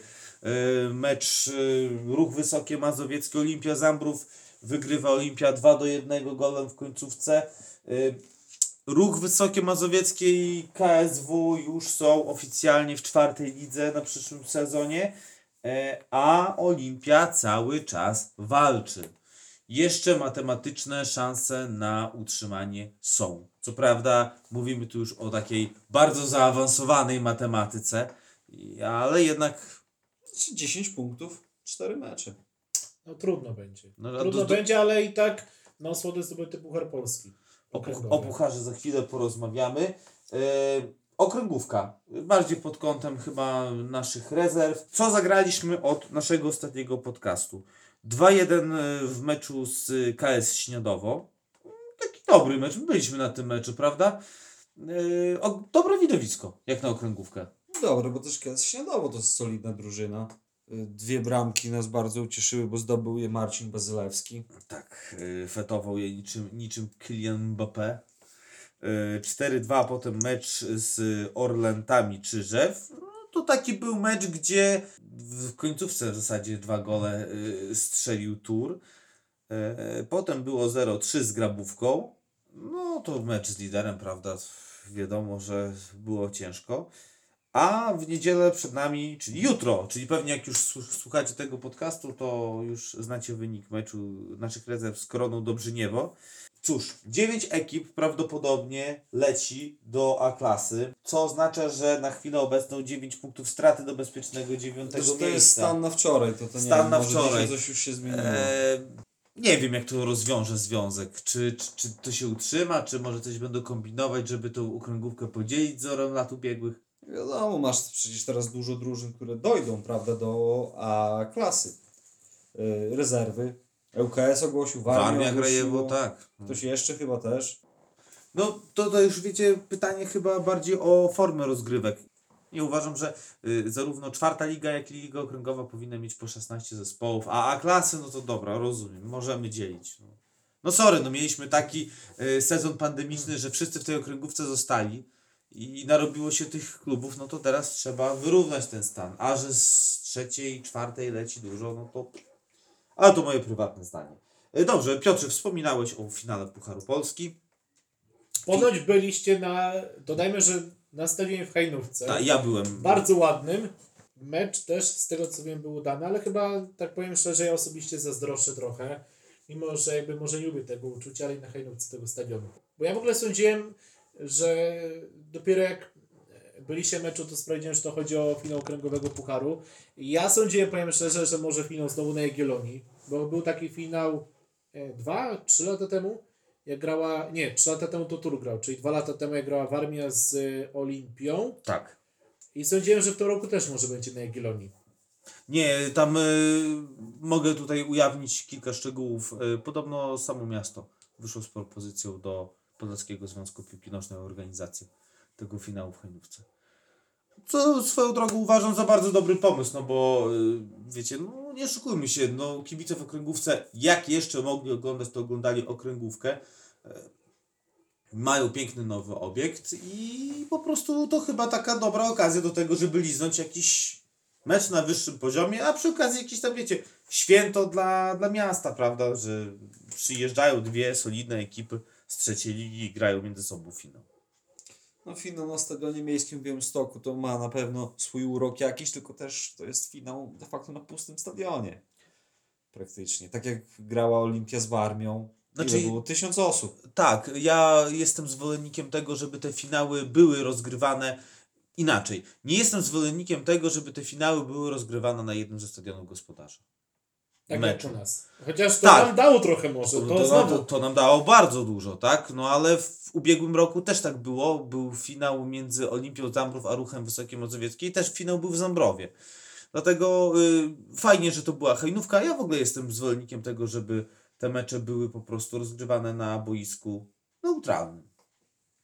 S1: Y, Mecz y, Ruch Wysokie Mazowieckie Olimpia Zambrów wygrywa Olimpia 2 do 1 golem w końcówce. Ruch Wysokie Mazowieckie i KSW już są oficjalnie w czwartej lidze na przyszłym sezonie, e, a Olimpia cały czas walczy. Jeszcze matematyczne szanse na utrzymanie są. Co prawda, mówimy tu już o takiej bardzo zaawansowanej matematyce, ale jednak
S2: 10 punktów, 4 mecze.
S3: no trudno będzie.
S1: No,
S3: trudno
S1: do- do-
S3: będzie, ale i tak no słody zdobyty Puchar Polski.
S1: O, puch- o pucharze za chwilę porozmawiamy. E, Okręgówka. Bardziej pod kątem chyba naszych rezerw. Co zagraliśmy od naszego ostatniego podcastu? 2-1 w meczu z KS Śniadowo. Taki dobry mecz. Byliśmy na tym meczu, prawda? Yy, o, dobre widowisko, jak na okręgówkę.
S2: Dobre, bo też kiedyś Śniadowo to jest solidna drużyna. Y, Dwie bramki nas bardzo ucieszyły, bo zdobył je Marcin Bazylewski.
S1: Tak, yy, fetował je niczym, niczym Kylian Mbappé. Yy, 4-2 potem mecz z Orlentami Czyżew. No, to taki był mecz, gdzie w końcówce w zasadzie dwa gole yy, strzelił Tur. Yy, potem było 0-3 z Grabówką. No to mecz z liderem, prawda? Wiadomo, że było ciężko. A w niedzielę przed nami, czyli jutro, czyli pewnie jak już słu- słuchacie tego podcastu, to już znacie wynik meczu naszych rezerw z Koroną Dobrzyniewo. Cóż, 9 ekip prawdopodobnie leci do A-klasy, co oznacza, że na chwilę obecną 9 punktów straty do bezpiecznego 9
S2: Też to
S1: miejsca.
S2: jest stan na wczoraj, to, to nie
S1: Stan
S2: wiem,
S1: na
S2: może
S1: wczoraj.
S2: coś już się zmieniło.
S1: Eee, nie wiem, jak to rozwiąże związek. Czy, czy, czy to się utrzyma, czy może coś będą kombinować, żeby tą okręgówkę podzielić z orem lat ubiegłych.
S2: Wiadomo, masz przecież teraz dużo drużyn, które dojdą, prawda, do A klasy. Yy, rezerwy. ŁKS ogłosił, Warmia,
S1: Warmia. Grajewo, tak.
S2: Ktoś jeszcze chyba też.
S1: No to, to już wiecie, pytanie chyba bardziej o formę rozgrywek. Nie uważam, że y, zarówno czwarta liga, jak i liga okręgowa powinna mieć po 16 zespołów, a A klasy, no to dobra, rozumiem, możemy dzielić. No, no sorry, no mieliśmy taki y, sezon pandemiczny, że wszyscy w tej okręgówce zostali i narobiło się tych klubów, no to teraz trzeba wyrównać ten stan. A że z trzeciej, czwartej leci dużo, no to... Ale to moje prywatne zdanie. Y, Dobrze, Piotrze, wspominałeś o finale Pucharu Polski.
S3: Ponoć byliście na, dodajmy, że na stadionie w Hajnówce.
S1: Tak, ja byłem.
S3: Bardzo ładnym. Mecz też z tego co wiem był udany, ale chyba tak powiem szczerze, ja osobiście zazdroszczę trochę. Mimo, że jakby może nie lubię tego uczucia, ale na Hajnówce tego stadionu. Bo ja w ogóle sądziłem, że dopiero jak byliście meczu, to sprawdziłem, że to chodzi o finał okręgowego pucharu. Ja sądziłem, powiem szczerze, że może finał znowu na Jagiellonii, bo był taki finał e, dwa, trzy lata temu, jak grała, nie, trzy lata temu to Tur grał, czyli dwa lata temu jak grała Warmia z e, Olimpią.
S1: Tak.
S3: I sądziłem, że w tym roku też może będzie na Jagiellonii.
S1: Nie, tam y, mogę tutaj ujawnić kilka szczegółów. Y, podobno samo miasto wyszło z propozycją do Podlaskiego Związku Piłki Nożnej organizację tego finału w Hajnówce. Co swoją drogą uważam za bardzo dobry pomysł, no bo y, wiecie, no nie oszukujmy się, no kibice w okręgówce, jak jeszcze mogli oglądać, to oglądali okręgówkę. Y, mają piękny nowy obiekt i po prostu to chyba taka dobra okazja do tego, żeby liznąć jakiś mecz na wyższym poziomie, a przy okazji jakieś tam, wiecie, święto dla, dla miasta, prawda, że przyjeżdżają dwie solidne ekipy z trzeciej ligi i grają między sobą finał.
S2: No finał na stadionie miejskim w Białymstoku to ma na pewno swój urok jakiś, tylko też to jest finał de facto na pustym stadionie. Praktycznie. Tak jak grała Olimpia z Warmią. Znaczy... Ile było? Tysiąc osób.
S1: Tak, ja jestem zwolennikiem tego, żeby te finały były rozgrywane inaczej. Nie jestem zwolennikiem tego, żeby te finały były rozgrywane na jednym ze stadionów gospodarza.
S3: Tak
S1: Meczu.
S3: jak u nas. Chociaż to
S1: Tak.
S3: nam dało trochę może.
S1: To,
S3: To,
S1: to,
S3: znowu.
S1: to, to nam dało bardzo dużo, tak? No ale w ubiegłym roku też tak było. Był finał między Olimpią Zambrów a Ruchem Wysokie Mazowieckie i też finał był w Zambrowie. Dlatego y, fajnie, że to była hejnówka. Ja w ogóle jestem zwolennikiem tego, żeby te mecze były po prostu rozgrywane na boisku neutralnym.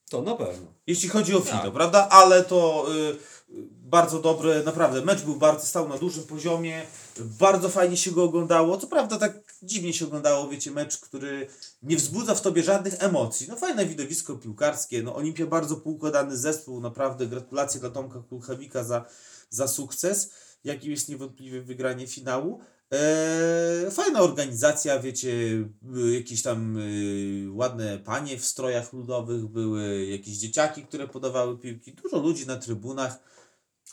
S2: To na pewno.
S1: Jeśli chodzi o finał,
S2: Tak.
S1: prawda? Ale to y, y, bardzo dobry, naprawdę mecz był bardzo, stał na dużym poziomie, bardzo fajnie się go oglądało. Co prawda tak dziwnie się oglądało, wiecie, mecz, który nie wzbudza w tobie żadnych emocji. No fajne widowisko piłkarskie, no Olimpia bardzo poukładany zespół, naprawdę gratulacje dla Tomka Kulchawika za, za sukces, jakim jest niewątpliwie wygranie finału. Eee, fajna organizacja, wiecie, jakieś tam y, ładne panie w strojach ludowych, były jakieś dzieciaki, które podawały piłki, dużo ludzi na trybunach.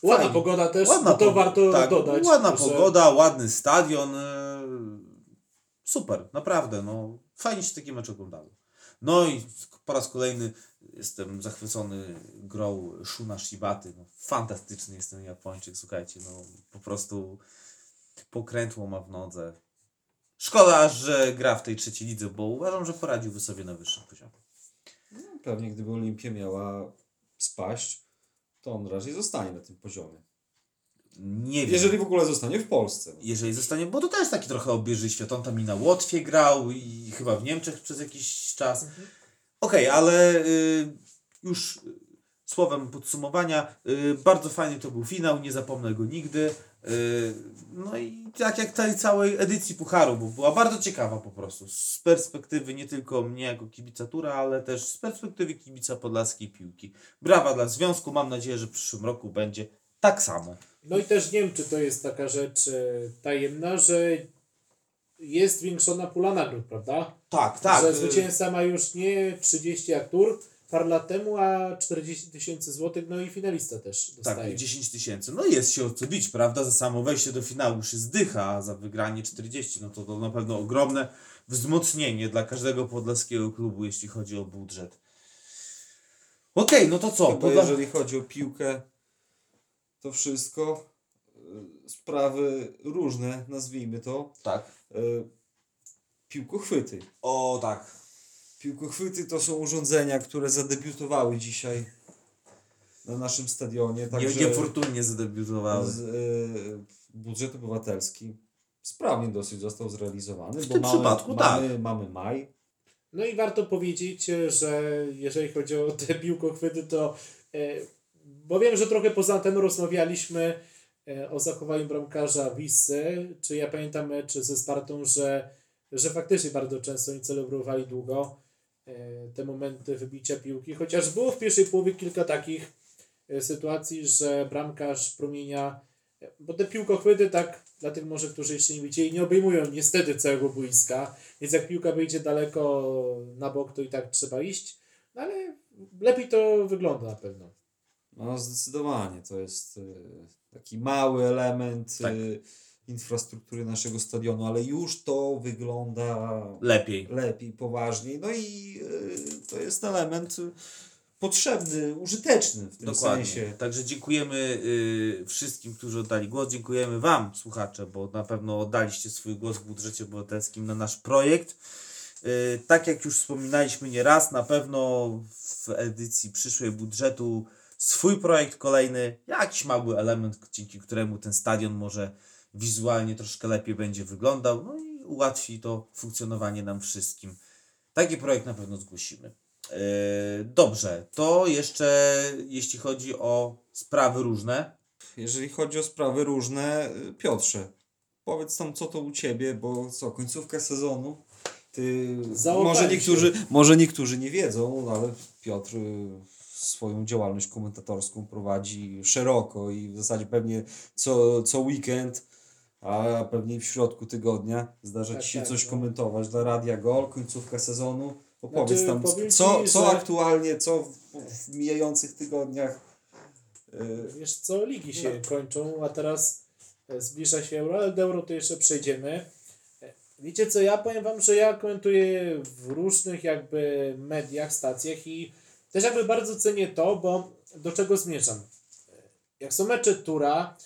S3: Ładna
S1: Fajnie.
S3: pogoda też,
S1: Ładna
S3: no to warto
S1: tak,
S3: dodać.
S1: Ładna
S3: że
S1: pogoda, ładny stadion. e, Super, naprawdę. No, fajnie się takie mecze oglądało. No i po raz kolejny jestem zachwycony grą Shuna Shibaty. No, fantastyczny jest ten Japończyk, słuchajcie. No, po prostu pokrętło ma w nodze. Szkoda, że gra w tej trzeciej lidze, bo uważam, że poradziłby sobie na wyższym poziomie.
S2: Pewnie gdyby Olimpia miała spaść, to on raczej zostanie na tym poziomie.
S1: Nie wiem.
S2: Jeżeli w ogóle zostanie w Polsce.
S1: jeżeli zostanie, bo to też taki trochę obieży świat. On tam i na Łotwie grał i chyba w Niemczech przez jakiś czas. Okej, ale y, już słowem podsumowania, y, bardzo fajny to był finał, nie zapomnę go nigdy. Y, no i tak jak tej całej edycji Pucharu, bo była bardzo ciekawa po prostu. Z perspektywy nie tylko mnie jako kibica Tura, ale też z perspektywy kibica podlaskiej piłki. Brawa dla związku, mam nadzieję, że w przyszłym roku będzie tak samo.
S3: No i też nie wiem, czy to jest taka rzecz e, tajemna, że jest zwiększona pula nagród, prawda?
S1: Tak, tak.
S3: Że zwycięzca ma już nie 30 jak tur parę lat temu, a 40 tysięcy złotych, no i finalista też dostaje.
S1: Tak, 10 tysięcy. No jest się o co bić, prawda? Za samo wejście do finału już jest dycha, a za wygranie 40, no to to na pewno ogromne wzmocnienie dla każdego podlaskiego klubu, jeśli chodzi o budżet. Okej, no to co?
S2: Chyba
S1: Podla...
S2: jeżeli chodzi o piłkę, to wszystko. y, Sprawy różne, nazwijmy to.
S1: Tak.
S2: Y, Piłkochwyty.
S1: O tak.
S2: Piłkochwyty to są urządzenia, które zadebiutowały dzisiaj na naszym stadionie.
S1: Nie,
S2: Także
S1: niefortunnie zadebiutowały.
S2: z, y, budżet obywatelski sprawnie dosyć został zrealizowany.
S1: W
S2: bo
S1: tym
S2: mamy,
S1: przypadku tak.
S2: mamy, mamy maj.
S3: No i warto powiedzieć, że jeżeli chodzi o te piłkochwyty, to e, bo wiem, że trochę poza anteną rozmawialiśmy e, o zachowaniu bramkarza Wisy, czy ja pamiętam mecz ze Spartą, że, że faktycznie bardzo często oni celebrowali długo te momenty wybicia piłki, chociaż było w pierwszej połowie kilka takich e, sytuacji, że bramkarz promienia, e, bo te piłkochwyty tak dla tych może, którzy jeszcze nie widzieli, nie obejmują niestety całego boiska, więc jak piłka wyjdzie daleko na bok, to i tak trzeba iść, no ale lepiej to wygląda na pewno.
S2: No zdecydowanie to jest taki mały element
S1: Tak.
S2: Infrastruktury naszego stadionu, ale już to wygląda
S1: Lepiej.
S2: lepiej, poważniej. No i y, to jest element potrzebny, użyteczny w tym
S1: Dokładnie.
S2: sensie.
S1: Także dziękujemy y, wszystkim, którzy oddali głos. Dziękujemy Wam, słuchacze, bo na pewno oddaliście swój głos w budżecie obywatelskim na nasz projekt. Y, tak jak już wspominaliśmy nieraz, na pewno w edycji przyszłej budżetu swój projekt kolejny, jakiś mały element, dzięki któremu ten stadion może wizualnie troszkę lepiej będzie wyglądał, no i ułatwi to funkcjonowanie nam wszystkim. Taki projekt na pewno zgłosimy. Yy, Dobrze, to jeszcze jeśli chodzi o sprawy różne.
S2: Jeżeli chodzi o sprawy różne, y, Piotrze, powiedz tam co to u Ciebie, bo co, końcówka sezonu, Ty, może
S3: się.
S2: niektórzy, może niektórzy nie wiedzą, ale Piotr y, swoją działalność komentatorską prowadzi szeroko i w zasadzie pewnie co, co weekend, a pewnie w środku tygodnia zdarza
S3: Tak,
S2: Ci się
S3: tak,
S2: coś
S3: no.
S2: komentować dla Radia Gol, końcówka sezonu. Opowiedz
S3: Znaczy,
S2: tam, co, co
S3: że-
S2: aktualnie, co w, w mijających tygodniach. y,
S3: Wiesz co, ligi się
S2: No.
S3: kończą, a teraz e, zbliża się euro, ale do euro to jeszcze przejdziemy. E, Wiecie co, ja powiem wam, że ja komentuję w różnych jakby mediach, stacjach i też jakby bardzo cenię to, bo do czego zmierzam? E, Jak są mecze Tura,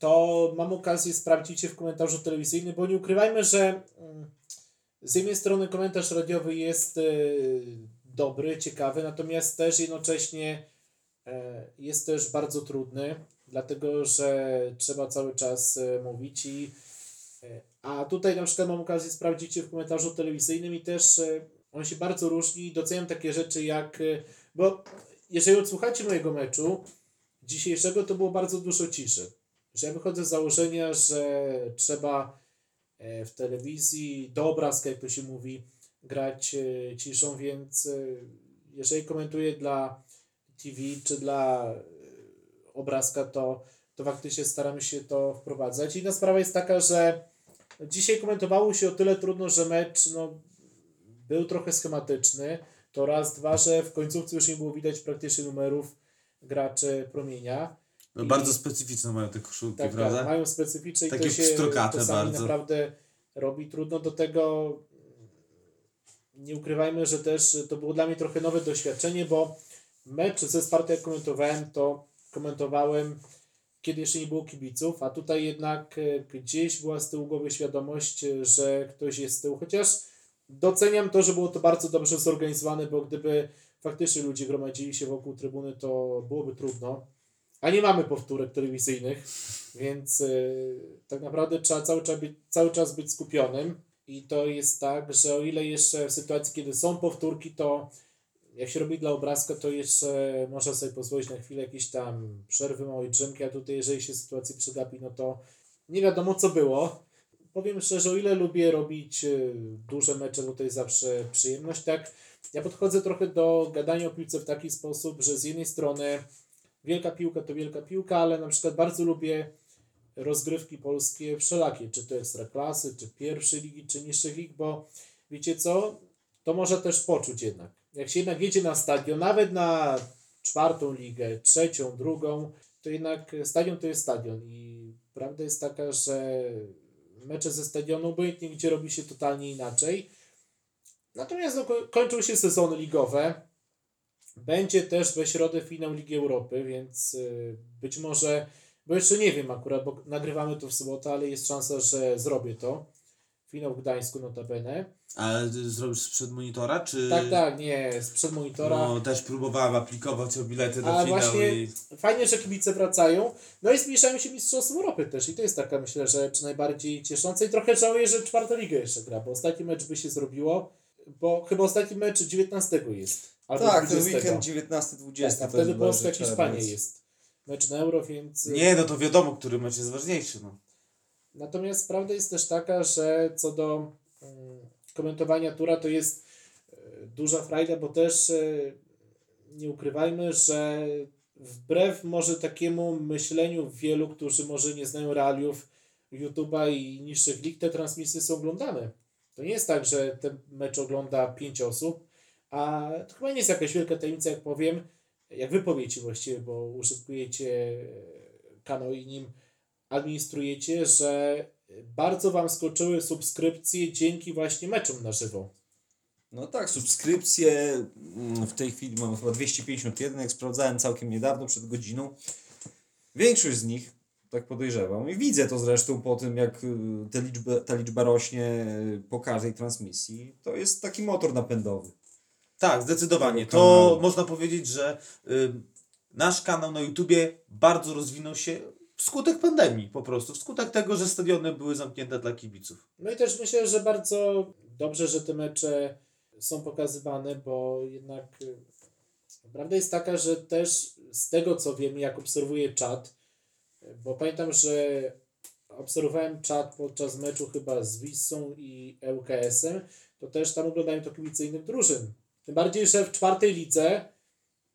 S3: to mam okazję sprawdzić się w komentarzu telewizyjnym, bo nie ukrywajmy, że mm, z jednej strony komentarz radiowy jest e, dobry, ciekawy, natomiast też jednocześnie e, jest też bardzo trudny, dlatego że trzeba cały czas e, mówić i a tutaj na przykład mam okazję sprawdzić się w komentarzu telewizyjnym i też on się bardzo różni i doceniam takie rzeczy jak, bo jeżeli odsłuchacie mojego meczu dzisiejszego, to było bardzo dużo ciszy. Że ja wychodzę z założenia, że trzeba e, w telewizji do obrazka, jak to się mówi, grać e, ciszą, więc e, jeżeli komentuję dla TV czy dla obrazka, to, to faktycznie staramy się to wprowadzać. Inna sprawa jest taka, że dzisiaj komentowało się o tyle trudno, że mecz no, był trochę schematyczny. To raz, dwa, że w końcówce już nie było widać praktycznie numerów graczy promienia.
S1: No,
S3: I-
S1: bardzo specyficzne mają te koszulki,
S3: Tak,
S1: prawda?
S3: tak, mają specyficzne i
S1: Takie
S3: to się czasami
S1: bardzo.
S3: naprawdę robi trudno. Do tego nie ukrywajmy, że też to było dla mnie trochę nowe doświadczenie, bo mecz ze Spartą jak komentowałem, to komentowałem kiedy jeszcze nie było kibiców, a tutaj jednak e, gdzieś była z tyłu głowy świadomość, e, że ktoś jest z tyłu, chociaż doceniam to, że było to bardzo dobrze zorganizowane, bo gdyby faktycznie ludzie gromadzili się wokół trybuny, to byłoby trudno. A nie mamy powtórek telewizyjnych, więc y, tak naprawdę trzeba cały czas, być, cały czas być skupionym. I to jest tak, że o ile jeszcze w sytuacji, kiedy są powtórki, to jak się robi dla obrazka, to jeszcze można sobie pozwolić na chwilę jakieś tam przerwy, małej drzemki, a tutaj jeżeli się sytuacji przegapi, no to nie wiadomo co było. Powiem szczerze, o ile lubię robić y, duże mecze, bo to jest zawsze przyjemność, tak ja podchodzę trochę do gadania o piłce w taki sposób, że z jednej strony wielka piłka to wielka piłka, ale na przykład bardzo lubię rozgrywki polskie wszelakie, czy to ekstraklasy, czy pierwszej ligi, czy niższych lig, bo wiecie co, to można też poczuć jednak. Jak się jednak jedzie na stadion, nawet na czwartą ligę, trzecią, drugą, to jednak stadion to jest stadion i prawda jest taka, że mecze ze stadionu, obojętnie gdzie robi się totalnie inaczej. Natomiast no, ko- kończą się sezony ligowe. Będzie też we środę finał Ligi Europy, więc y, być może, bo jeszcze nie wiem akurat, bo nagrywamy to w sobotę, ale jest szansa, że zrobię to. Finał w Gdańsku notabene.
S1: Ale zrobisz sprzed monitora, czy...
S3: Tak, tak, nie, sprzed monitora.
S1: No, też próbowałem aplikować o bilety do
S3: A
S1: finału
S3: właśnie
S1: i...
S3: fajnie, że kibice wracają. No i zbliżają się Mistrzostwa Europy też i to jest taka myślę, że czy najbardziej ciesząca i trochę żałuję, że czwarta liga jeszcze gra, bo ostatni mecz by się zrobiło, bo chyba ostatni mecz 19 jest. Albo
S2: tak,
S3: 20.
S2: ten weekend 19-20.
S3: Tak, a wtedy Polska
S2: bardzo
S3: Hiszpania jest. Mecz na Euro, więc...
S1: Nie, no to wiadomo, który mecz jest ważniejszy, no.
S3: Natomiast prawda jest też taka, że co do mm, komentowania tura to jest e, duża frajda, bo też e, nie ukrywajmy, że wbrew może takiemu myśleniu wielu, którzy może nie znają realiów YouTube'a i niższych lig, te transmisje są oglądane. To nie jest tak, że ten mecz ogląda pięć osób, a to chyba nie jest jakaś wielka tajemnica, jak powiem, jak wy powiecie właściwie, bo użytkujecie e, kanał i nim administrujecie, że bardzo Wam skoczyły subskrypcje dzięki właśnie meczom na żywo.
S2: No tak, subskrypcje mm, w tej chwili mamy chyba 251, jak sprawdzałem całkiem niedawno, przed godziną. Większość z nich, tak podejrzewam, i widzę to zresztą po tym, jak y, te liczby, ta liczba rośnie y, po każdej transmisji, to jest taki motor napędowy.
S1: Tak, zdecydowanie. To można powiedzieć, że y, nasz kanał na YouTubie bardzo rozwinął się wskutek pandemii po prostu, wskutek tego, że stadiony były zamknięte dla kibiców.
S3: No i też myślę, że bardzo dobrze, że te mecze są pokazywane, bo jednak y, prawda jest taka, że też z tego co wiem, jak obserwuję czat, bo pamiętam, że obserwowałem czat podczas meczu chyba z Wissą i ŁKS-em, to też tam oglądałem to kibice innych drużyn. Tym bardziej, że w czwartej lidze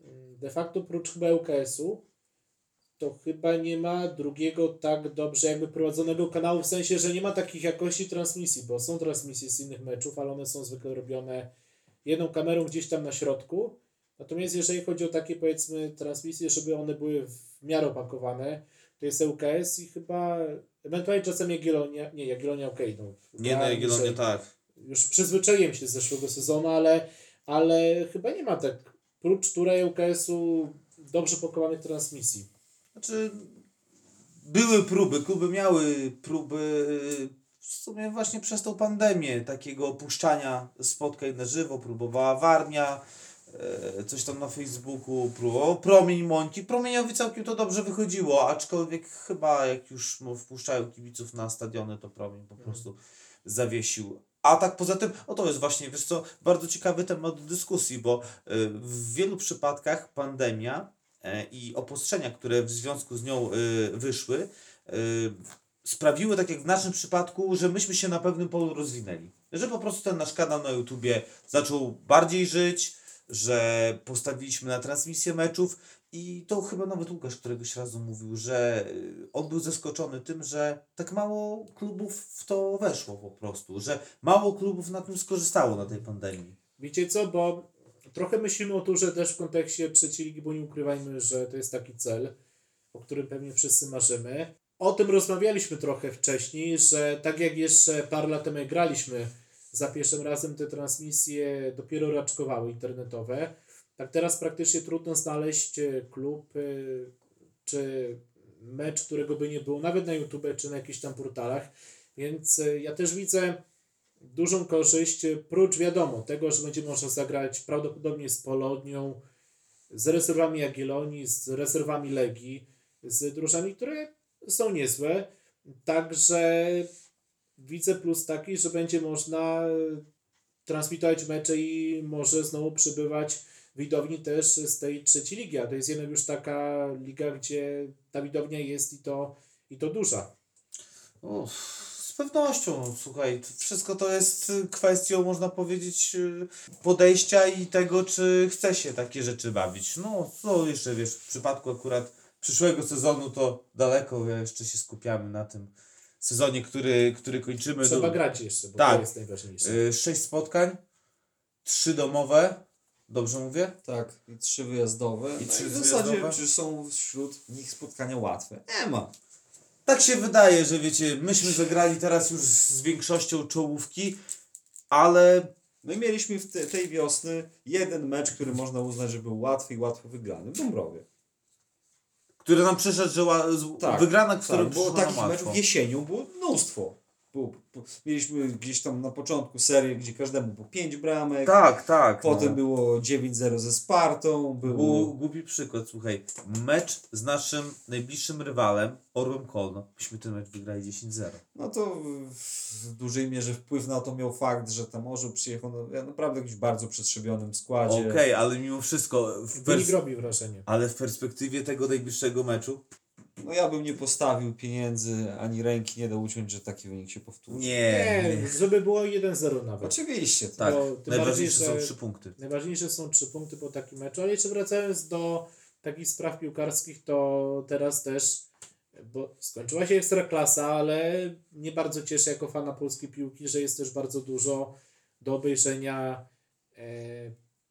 S3: mm, de facto prócz chyba ŁKS-u to chyba nie ma drugiego tak dobrze jakby prowadzonego kanału, w sensie, że nie ma takich jakości transmisji, bo są transmisje z innych meczów, ale one są zwykle robione jedną kamerą gdzieś tam na środku. Natomiast jeżeli chodzi o takie powiedzmy transmisje, żeby one były w miarę opakowane, to jest ŁKS i chyba ewentualnie czasem Jagiellonia, nie Jagiellonia okej, no.
S1: Nie na Jagiellonie,
S3: niżej.
S1: tak.
S3: Już przyzwyczaiłem się z zeszłego sezonu, ale, ale chyba nie ma tak prócz tura ŁKS-u dobrze pakowanych transmisji.
S1: Znaczy, były próby, kluby miały próby w sumie właśnie przez tą pandemię takiego opuszczania spotkań na żywo. Próbowała Warmia, e, coś tam na Facebooku, próbował Promień Mońki. Promieniowi całkiem to dobrze wychodziło, aczkolwiek chyba jak już wpuszczają kibiców na stadiony, to Promień po prostu zawiesił. A tak poza tym, o to jest właśnie, wiesz co, bardzo ciekawy temat dyskusji, bo y, w wielu przypadkach pandemia e, i obostrzenia, które w związku z nią y, wyszły, y, sprawiły, tak jak w naszym przypadku, że myśmy się na pewnym polu rozwinęli. Że po prostu ten nasz kanał na YouTubie zaczął bardziej żyć, że postawiliśmy na transmisję meczów i to chyba nawet Łukasz któregoś razu mówił, że y, on był zaskoczony tym, że tak mało klubów w to weszło po prostu, że mało klubów na tym skorzystało na tej pandemii.
S3: Wiecie co, bo trochę myślimy o turze też w kontekście trzeciej ligi, bo nie ukrywajmy, że to jest taki cel, o którym pewnie wszyscy marzymy. O tym rozmawialiśmy trochę wcześniej, że tak jak jeszcze parę lat temu graliśmy za pierwszym razem te transmisje dopiero raczkowały internetowe, tak teraz praktycznie trudno znaleźć e, klub e, czy mecz, którego by nie było, nawet na YouTube czy na jakichś tam portalach. Więc e, ja też widzę dużą korzyść, prócz wiadomo tego, że będzie można zagrać prawdopodobnie z Polonią, z rezerwami Jagiellonii, z rezerwami Legii. z drużynami, które są niezłe. Także widzę plus taki, że będzie można transmitować mecze i może znowu przybywać widowni też z tej trzeciej ligi, a to jest jednak już taka liga, gdzie ta widownia jest i to, i to duża.
S1: O, z pewnością, no, słuchaj, wszystko to jest kwestią, można powiedzieć, podejścia i tego, czy chce się takie rzeczy bawić. No, to jeszcze wiesz, w przypadku akurat przyszłego sezonu to daleko jeszcze się skupiamy na tym sezonie, który, który kończymy.
S3: Trzeba
S1: Do-
S3: grać jeszcze, bo
S1: Tak.
S3: to jest najważniejsze.
S1: y, Sześć spotkań, trzy domowe, dobrze mówię?
S2: Tak, i trzy wyjazdowe.
S1: I
S2: I
S1: trzy
S2: w zasadzie, czy są wśród nich spotkania łatwe? Nie ma.
S1: Tak się wydaje, że wiecie, myśmy zagrali teraz już z większością czołówki, ale
S2: My mieliśmy w te, tej wiosny jeden mecz, który można uznać, że był łatwy i łatwo wygrany w Dąbrowie.
S1: który nam przyszedł, że ła-
S2: Tak,
S1: wygrana, która
S2: Tak, było takich
S1: łatwo.
S2: meczów jesienią było mnóstwo. Było, po- mieliśmy gdzieś tam na początku serię, gdzie każdemu po 5 bramek.
S1: Tak, tak.
S2: Potem
S1: no.
S2: było 9-0 ze Spartą. Było...
S1: Był głupi przykład, słuchaj. Mecz z naszym najbliższym rywalem, Orłem Kolno. Myśmy ten mecz wygrali 10-0.
S2: No to w- w dużej mierze wpływ na to miał fakt, że tam Orzeł przyjechał na naprawdę jakimś bardzo przetrzebionym składzie.
S1: Okej, ale mimo wszystko, w pers-
S3: robi wrażenie.
S1: ale w perspektywie tego najbliższego meczu,
S2: No ja bym nie postawił pieniędzy, ani ręki nie dał uciąć, że taki wynik się powtórzy.
S1: nie.
S3: Nie, żeby było 1-0 nawet.
S2: Oczywiście.
S1: Tak, najważniejsze są trzy punkty.
S3: Najważniejsze są trzy punkty po takim meczu, ale jeszcze wracając do takich spraw piłkarskich, to teraz też, bo skończyła się ekstraklasa, ale nie bardzo cieszę jako fana polskiej piłki, że jest też bardzo dużo do obejrzenia e,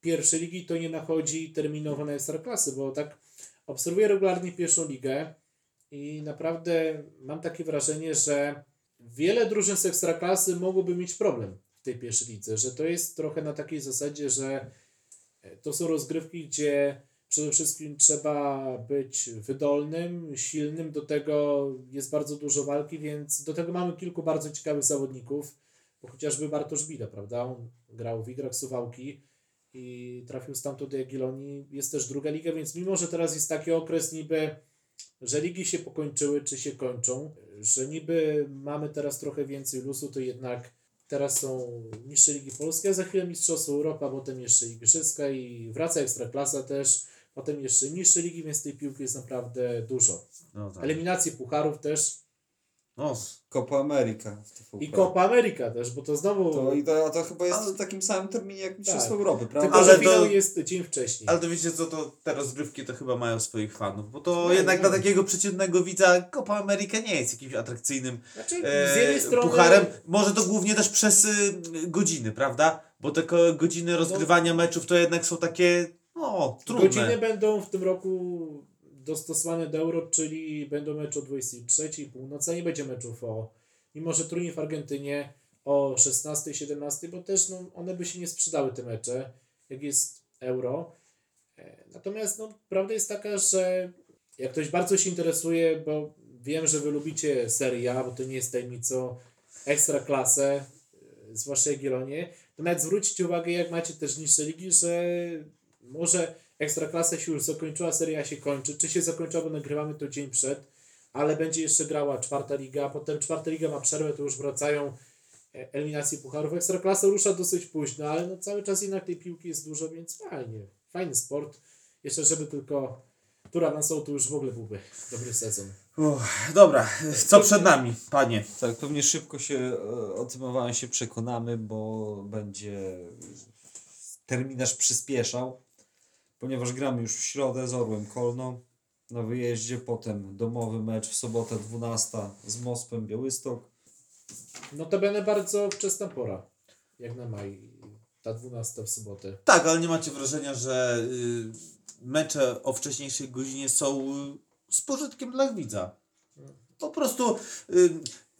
S3: pierwszej ligi, to nie nachodzi terminowo na ekstraklasy, bo tak obserwuję regularnie pierwszą ligę i naprawdę mam takie wrażenie, że wiele drużyn z ekstraklasy mogłoby mieć problem w tej pierwszej lidze, że to jest trochę na takiej zasadzie, że e, to są rozgrywki, gdzie przede wszystkim trzeba być wydolnym, silnym, do tego jest bardzo dużo walki, więc do tego mamy kilku bardzo ciekawych zawodników, bo chociażby Bartosz Bida, prawda, on grał w Igrach Suwałki i trafił stamtąd do Jagiellonii, jest też druga liga, więc mimo, że teraz jest taki okres niby, że ligi się pokończyły, czy się kończą, że niby mamy teraz trochę więcej lusu, to jednak teraz są niższe ligi polskie, a za chwilę Mistrzostwo Europa, potem jeszcze Igrzyska i wraca Ekstraklasa też, potem jeszcze niższe ligi, więc tej piłki jest naprawdę dużo.
S1: No, tak.
S3: Eliminacje pucharów też
S1: no,
S2: Copa America
S3: i Copa America też, bo to znowu...
S2: To, i to, a to chyba jest
S1: Ale-
S2: w takim samym terminie jak Mistrzostwo
S3: Tak.
S2: Europy, prawda?
S3: Tylko,
S1: Ale
S3: że finał
S1: to-
S3: jest dzień wcześniej.
S1: ale to wiecie co, to te rozgrywki to chyba mają swoich fanów, bo to
S3: No,
S1: jednak
S3: no.
S1: dla takiego przeciętnego widza Copa America nie jest jakimś atrakcyjnym
S3: Znaczy,
S1: e,
S3: z jednej strony...
S1: pucharem. Może to głównie też przez y, godziny, prawda? Bo te godziny rozgrywania meczów to jednak są takie, no, trudne.
S3: Godziny będą w tym roku dostosowane do euro, czyli będą mecze o 23 północy, nie będzie meczów o, mimo że turniej w Argentynie o 16, 17, bo też no, one by się nie sprzedały te mecze, jak jest euro. E, Natomiast no, prawda jest taka, że jak ktoś bardzo się interesuje, bo wiem, że wy lubicie Serie A, bo to nie jest tajemnicą, ekstra klasę, e, zwłaszcza Jagiellonie, to nawet zwróćcie uwagę, jak macie też niższe ligi, że może Ekstraklasa się już zakończyła, seria się kończy. Czy się zakończyła, bo nagrywamy to dzień przed, ale będzie jeszcze grała czwarta liga, potem czwarta liga ma przerwę, to już wracają e, eliminacje pucharów. Ekstraklasa rusza dosyć późno, ale no cały czas jednak tej piłki jest dużo, więc fajnie. Fajny sport. Jeszcze żeby tylko tur awansował, to już w ogóle byłby dobry sezon.
S1: Uff, dobra, co przed nami, panie?
S2: Tak, pewnie szybko się e, o tym awansie przekonamy, bo będzie terminarz przyspieszał, ponieważ gramy już w środę z Orłem Kolno na wyjeździe, potem domowy mecz w sobotę 12 z Mospem Białystok.
S3: Notabene bardzo wczesna pora, jak na maj, ta 12 w sobotę.
S1: Tak, ale nie macie wrażenia, że y, mecze o wcześniejszej godzinie są y, z pożytkiem dla widza. Po prostu y,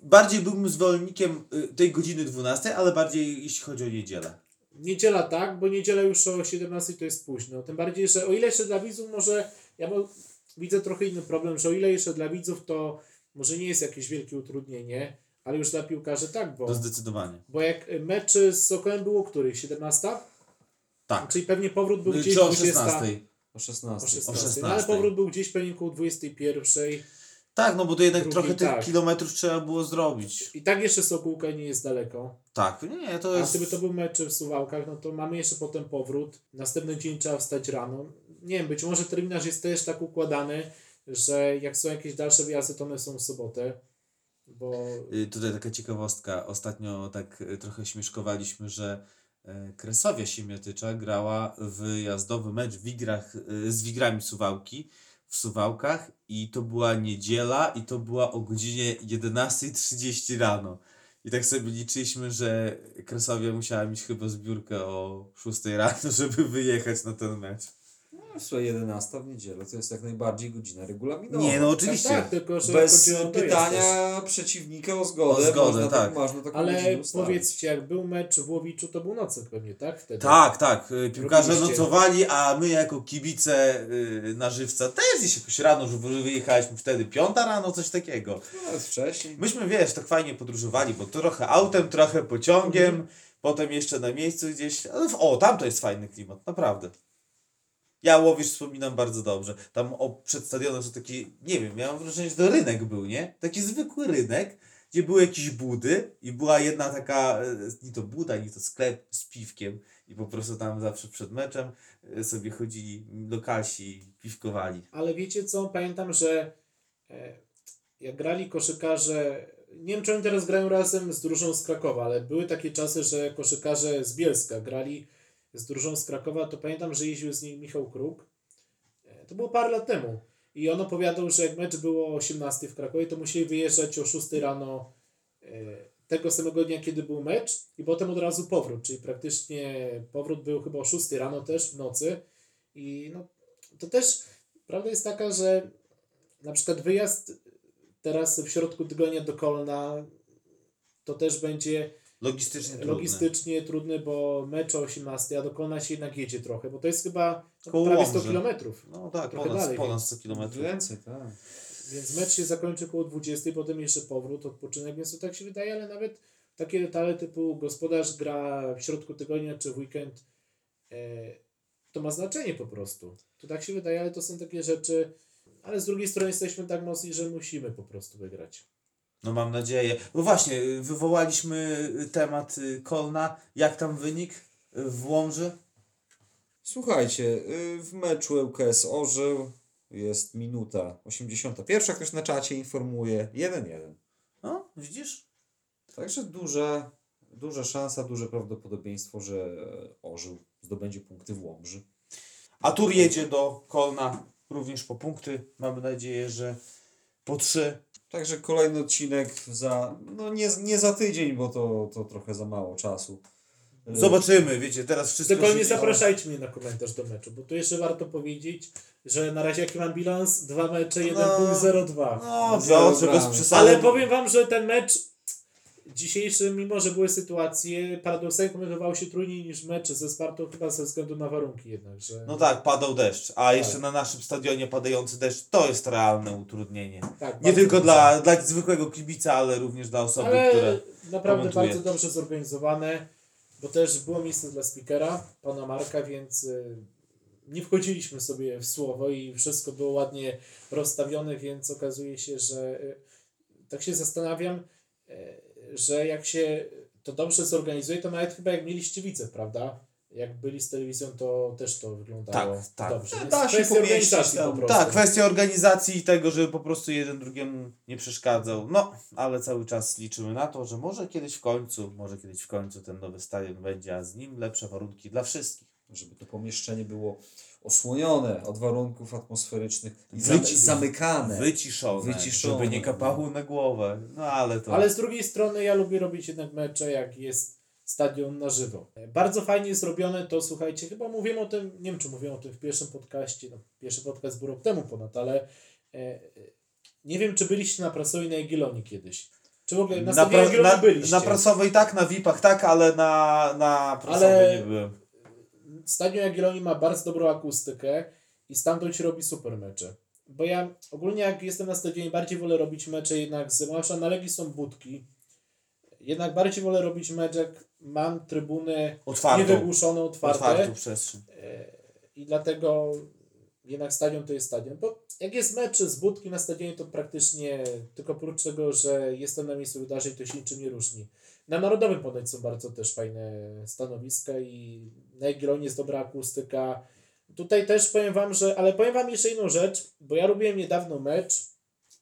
S1: bardziej byłbym zwolennikiem tej godziny 12, ale bardziej jeśli chodzi o niedzielę.
S3: Niedziela tak, bo niedziela już o 17 to jest późno. Tym bardziej, że o ile jeszcze dla widzów może, ja mo- widzę trochę inny problem, że o ile jeszcze dla widzów to może nie jest jakieś wielkie utrudnienie, ale już dla piłkarzy tak, bo,
S1: To zdecydowanie.
S3: bo jak mecz z Sokołem było który? 17?
S1: Tak.
S3: Czyli pewnie powrót był gdzieś
S1: Czy o
S3: 20.
S1: 16?
S2: O 16.
S3: o 16.
S1: O 16.
S3: No, ale powrót był gdzieś pewnie koło 21.
S1: Tak, no bo to jednak
S3: Drugi,
S1: trochę tych
S3: tak.
S1: kilometrów trzeba było zrobić.
S3: I tak jeszcze Sokółka nie jest daleko.
S1: Tak, nie, to
S3: A
S1: jest...
S3: gdyby to był mecz w Suwałkach, no to mamy jeszcze potem powrót. Następny dzień trzeba wstać rano. Nie wiem, być może terminarz jest też tak układany, że jak są jakieś dalsze wyjazdy, to one są w sobotę. Bo
S1: Y, Tutaj taka ciekawostka. Ostatnio tak y, trochę śmieszkowaliśmy, że e, Kresowia Siemiatycza grała wyjazdowy mecz w Wigrach, y, z Wigrami Suwałki w Suwałkach i to była niedziela i to była o godzinie 11.30 rano. I tak sobie liczyliśmy, że Kresowia musiała mieć chyba zbiórkę o 6 rano, żeby wyjechać na ten mecz.
S2: No, słuchaj, 11 w niedzielę to jest jak najbardziej godzina regulaminowa.
S1: Nie, no oczywiście.
S3: Tak, tak, tylko że
S2: Bez pytania przeciwnika o zgodę.
S1: O zgodę,
S2: można,
S1: tak.
S2: można taką
S3: Ale powiedzcie, jak był mecz w Łowiczu, to był nocek pewnie, tak? Wtedy.
S1: Tak, tak. y, Piłkarze
S3: Robiliście.
S1: nocowali, a my jako kibice y, na żywca też gdzieś jakoś rano, że wy- wyjechaliśmy wtedy piąta rano, coś takiego.
S2: No, wcześniej.
S1: Myśmy, wiesz, tak fajnie podróżowali, bo trochę autem, trochę pociągiem,
S3: Mhm.
S1: potem jeszcze na miejscu gdzieś. O, tam to jest fajny klimat, naprawdę. Ja Łowicz wspominam bardzo dobrze. Tam o, przed stadionem są takie, nie wiem, miałem wrażenie, że to rynek był, nie? Taki zwykły rynek, gdzie były jakieś budy i była jedna taka, e, ni to buda, ni to sklep z piwkiem i po prostu tam zawsze przed meczem e, sobie chodzili lokalsi i piwkowali.
S3: Ale wiecie co? Pamiętam, że e, jak grali koszykarze, nie wiem czy oni teraz grają razem z drużyną z Krakowa, ale były takie czasy, że koszykarze z Bielska grali z drużyną z Krakowa, to pamiętam, że jeździł z nimi Michał Kruk. E, To było parę lat temu. I on opowiadał, że jak mecz było o 18 w Krakowie, to musieli wyjeżdżać o 6 rano e, tego samego dnia, kiedy był mecz i potem od razu powrót, czyli praktycznie powrót był chyba o 6 rano też w nocy i no, to też prawda jest taka, że na przykład wyjazd teraz w środku tygodnia do Kolna to też będzie
S1: Logistycznie trudne.
S3: logistycznie trudny, bo mecz o 18, a do Kolna się jednak jedzie trochę, bo to jest chyba no,
S1: Koło
S3: prawie 100
S1: Łomży.
S3: kilometrów.
S1: No tak,
S3: Trochę
S1: ponad,
S3: dalej,
S1: ponad
S3: więc-
S1: 100 kilometrów.
S2: Więcej, tak.
S3: Więc mecz się zakończy koło 20, potem jeszcze powrót, odpoczynek, więc to tak się wydaje, ale nawet takie detale typu gospodarz gra w środku tygodnia czy w weekend, e, to ma znaczenie po prostu. To tak się wydaje, ale to są takie rzeczy, ale z drugiej strony jesteśmy tak mocni, że musimy po prostu wygrać.
S1: No mam nadzieję. No właśnie, y, wywołaliśmy y, temat y, Kolna. Jak tam wynik w Łomży?
S2: Słuchajcie, w meczu ŁKS Orzeł jest minuta 81. Ktoś na czacie informuje 1-1.
S1: No, widzisz?
S2: Także duże, duża szansa, duże prawdopodobieństwo, że Orzeł zdobędzie punkty w Łomży.
S1: A Tur jedzie do Kolna również po punkty. Mamy nadzieję, że po trzy.
S2: Także kolejny odcinek za, no nie, nie za tydzień, bo to, to trochę za mało czasu. Y,
S1: Zobaczymy, wiecie, teraz wszystko...
S3: Tylko nie zapraszajcie mnie na komentarz do meczu, bo tu jeszcze warto powiedzieć, że na razie jaki mam bilans? Dwa mecze, jeden
S1: No.
S3: punkt, 0-2.
S1: No,
S2: Zero
S1: Piotrze, bez przesady.
S3: Ale powiem wam, że ten mecz dzisiejszy, mimo że były sytuacje, paradoksalnie komentowało się trudniej niż mecz ze Spartą, chyba ze względu na warunki jednak, że...
S1: No tak, padał deszcz. A jeszcze
S3: Tak.
S1: na naszym stadionie padający deszcz to jest realne utrudnienie.
S3: tak,
S1: Nie tylko dla, dla zwykłego kibica, ale również dla osoby,
S3: Ale
S1: które...
S3: naprawdę
S1: komentuje.
S3: bardzo dobrze zorganizowane, bo też było miejsce dla speakera, pana Marka, więc y, nie wchodziliśmy sobie w słowo i wszystko było ładnie rozstawione, więc okazuje się, że y, tak się zastanawiam, y, że jak się to dobrze zorganizuje, to nawet chyba jak mieliście widzę, prawda? Jak byli z telewizją, to też to wyglądało
S1: Tak, tak.
S3: dobrze. Więc
S2: Da się pomieścić tam.
S3: po prostu.
S1: Tak, kwestia organizacji i tego, żeby po prostu jeden drugiemu nie przeszkadzał. No, ale cały czas liczymy na to, że może kiedyś w końcu, może kiedyś w końcu ten nowy stadion będzie, a z nim lepsze warunki dla wszystkich.
S2: Żeby to pomieszczenie było osłonione od warunków atmosferycznych i
S1: Wyci-
S2: zam- zamykane.
S1: Wyciszone,
S2: Wyciszone.
S1: żeby nie kapało na głowę. No ale to...
S3: Ale z drugiej strony ja lubię robić jednak mecze, jak jest stadion na żywo. Bardzo fajnie zrobione to, słuchajcie, chyba mówiłem o tym, nie wiem czy mówiłem o tym w pierwszym podcaście, no, pierwszy podcast był rok temu ponad, ale e, e, nie wiem czy byliście na Prasowej na Jagiellonii kiedyś. Czy w ogóle na,
S1: na,
S3: stadionie
S1: pra- na,
S3: byliście?
S1: na prasowej tak, na VIP-ach tak, ale na, na prasowej
S3: Ale-
S1: nie byłem.
S3: Stadion Jagiellonii ma bardzo dobrą akustykę i stamtąd się robi super mecze. Bo ja ogólnie jak jestem na stadionie, bardziej wolę robić mecze jednak z Marsza na Legii są budki. Jednak bardziej wolę robić mecz, jak mam trybuny
S1: Otwartą.
S3: niewygłuszone, otwarte.
S1: Otwartą przestrzeń.
S3: I dlatego jednak stadion to jest stadion. Bo jak jest mecz z budki na stadionie, to praktycznie tylko oprócz tego, że jestem na miejscu wydarzeń, to się niczym nie różni. Na Narodowym ponoć są bardzo też fajne stanowiska i na Jagiellonie jest dobra akustyka. Tutaj też powiem Wam, że, ale powiem Wam jeszcze jedną rzecz, bo ja robiłem niedawno mecz,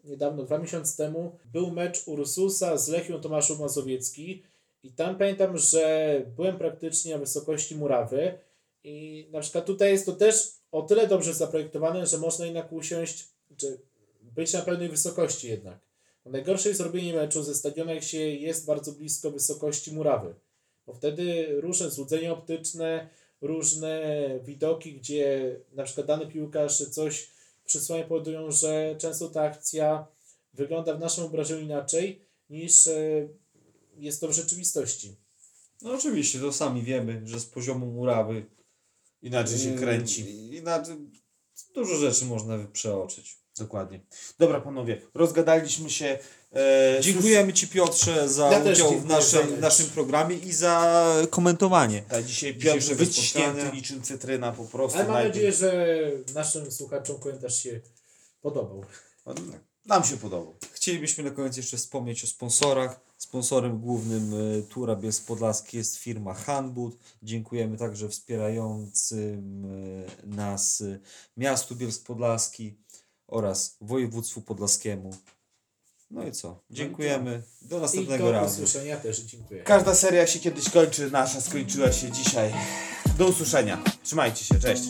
S3: niedawno, dwa miesiące temu, był mecz Ursusa z Lechią Tomaszów Mazowiecki i tam pamiętam, że byłem praktycznie na wysokości murawy i na przykład tutaj jest to też o tyle dobrze zaprojektowane, że można jednak usiąść, czy być na pewnej wysokości jednak. Najgorsze jest robienie meczu ze stadionu, jak się jest bardzo blisko wysokości murawy. Bo wtedy różne złudzenia optyczne, różne widoki, gdzie na przykład dany piłkarz czy coś przysłania powodują, że często ta akcja wygląda w naszym wyobrażeniu inaczej niż e, jest to w rzeczywistości.
S2: No oczywiście, to sami wiemy, że z poziomu murawy
S1: Inaczej się
S2: yy,
S1: kręci.
S2: Inaczej, dużo rzeczy można przeoczyć.
S1: Dokładnie. Dobra, panowie, rozgadaliśmy się. E,
S2: Dziękujemy Ci Piotrze za
S3: Ja
S2: udział w naszej,
S3: mecz.
S2: naszym programie i za komentowanie.
S1: A dzisiaj Piotr wyciśnięty niczym cytryna po prostu.
S3: Ale mam
S1: najpierw-
S3: nadzieję, że naszym słuchaczom komentarz się podobał.
S1: Nam się podobał.
S2: Chcielibyśmy na koniec jeszcze wspomnieć o sponsorach. Sponsorem głównym e, Tura Bielsk Podlaski jest firma Hanbud. Dziękujemy także wspierającym e, nas miastu Bielsk Podlaski oraz województwu podlaskiemu. No i co? Dziękujemy. Do
S3: I
S2: następnego
S3: do
S2: razu.
S3: usłyszenia też dziękuję.
S1: Każda seria się kiedyś kończy, nasza skończyła się dzisiaj. Do usłyszenia. Trzymajcie się, cześć.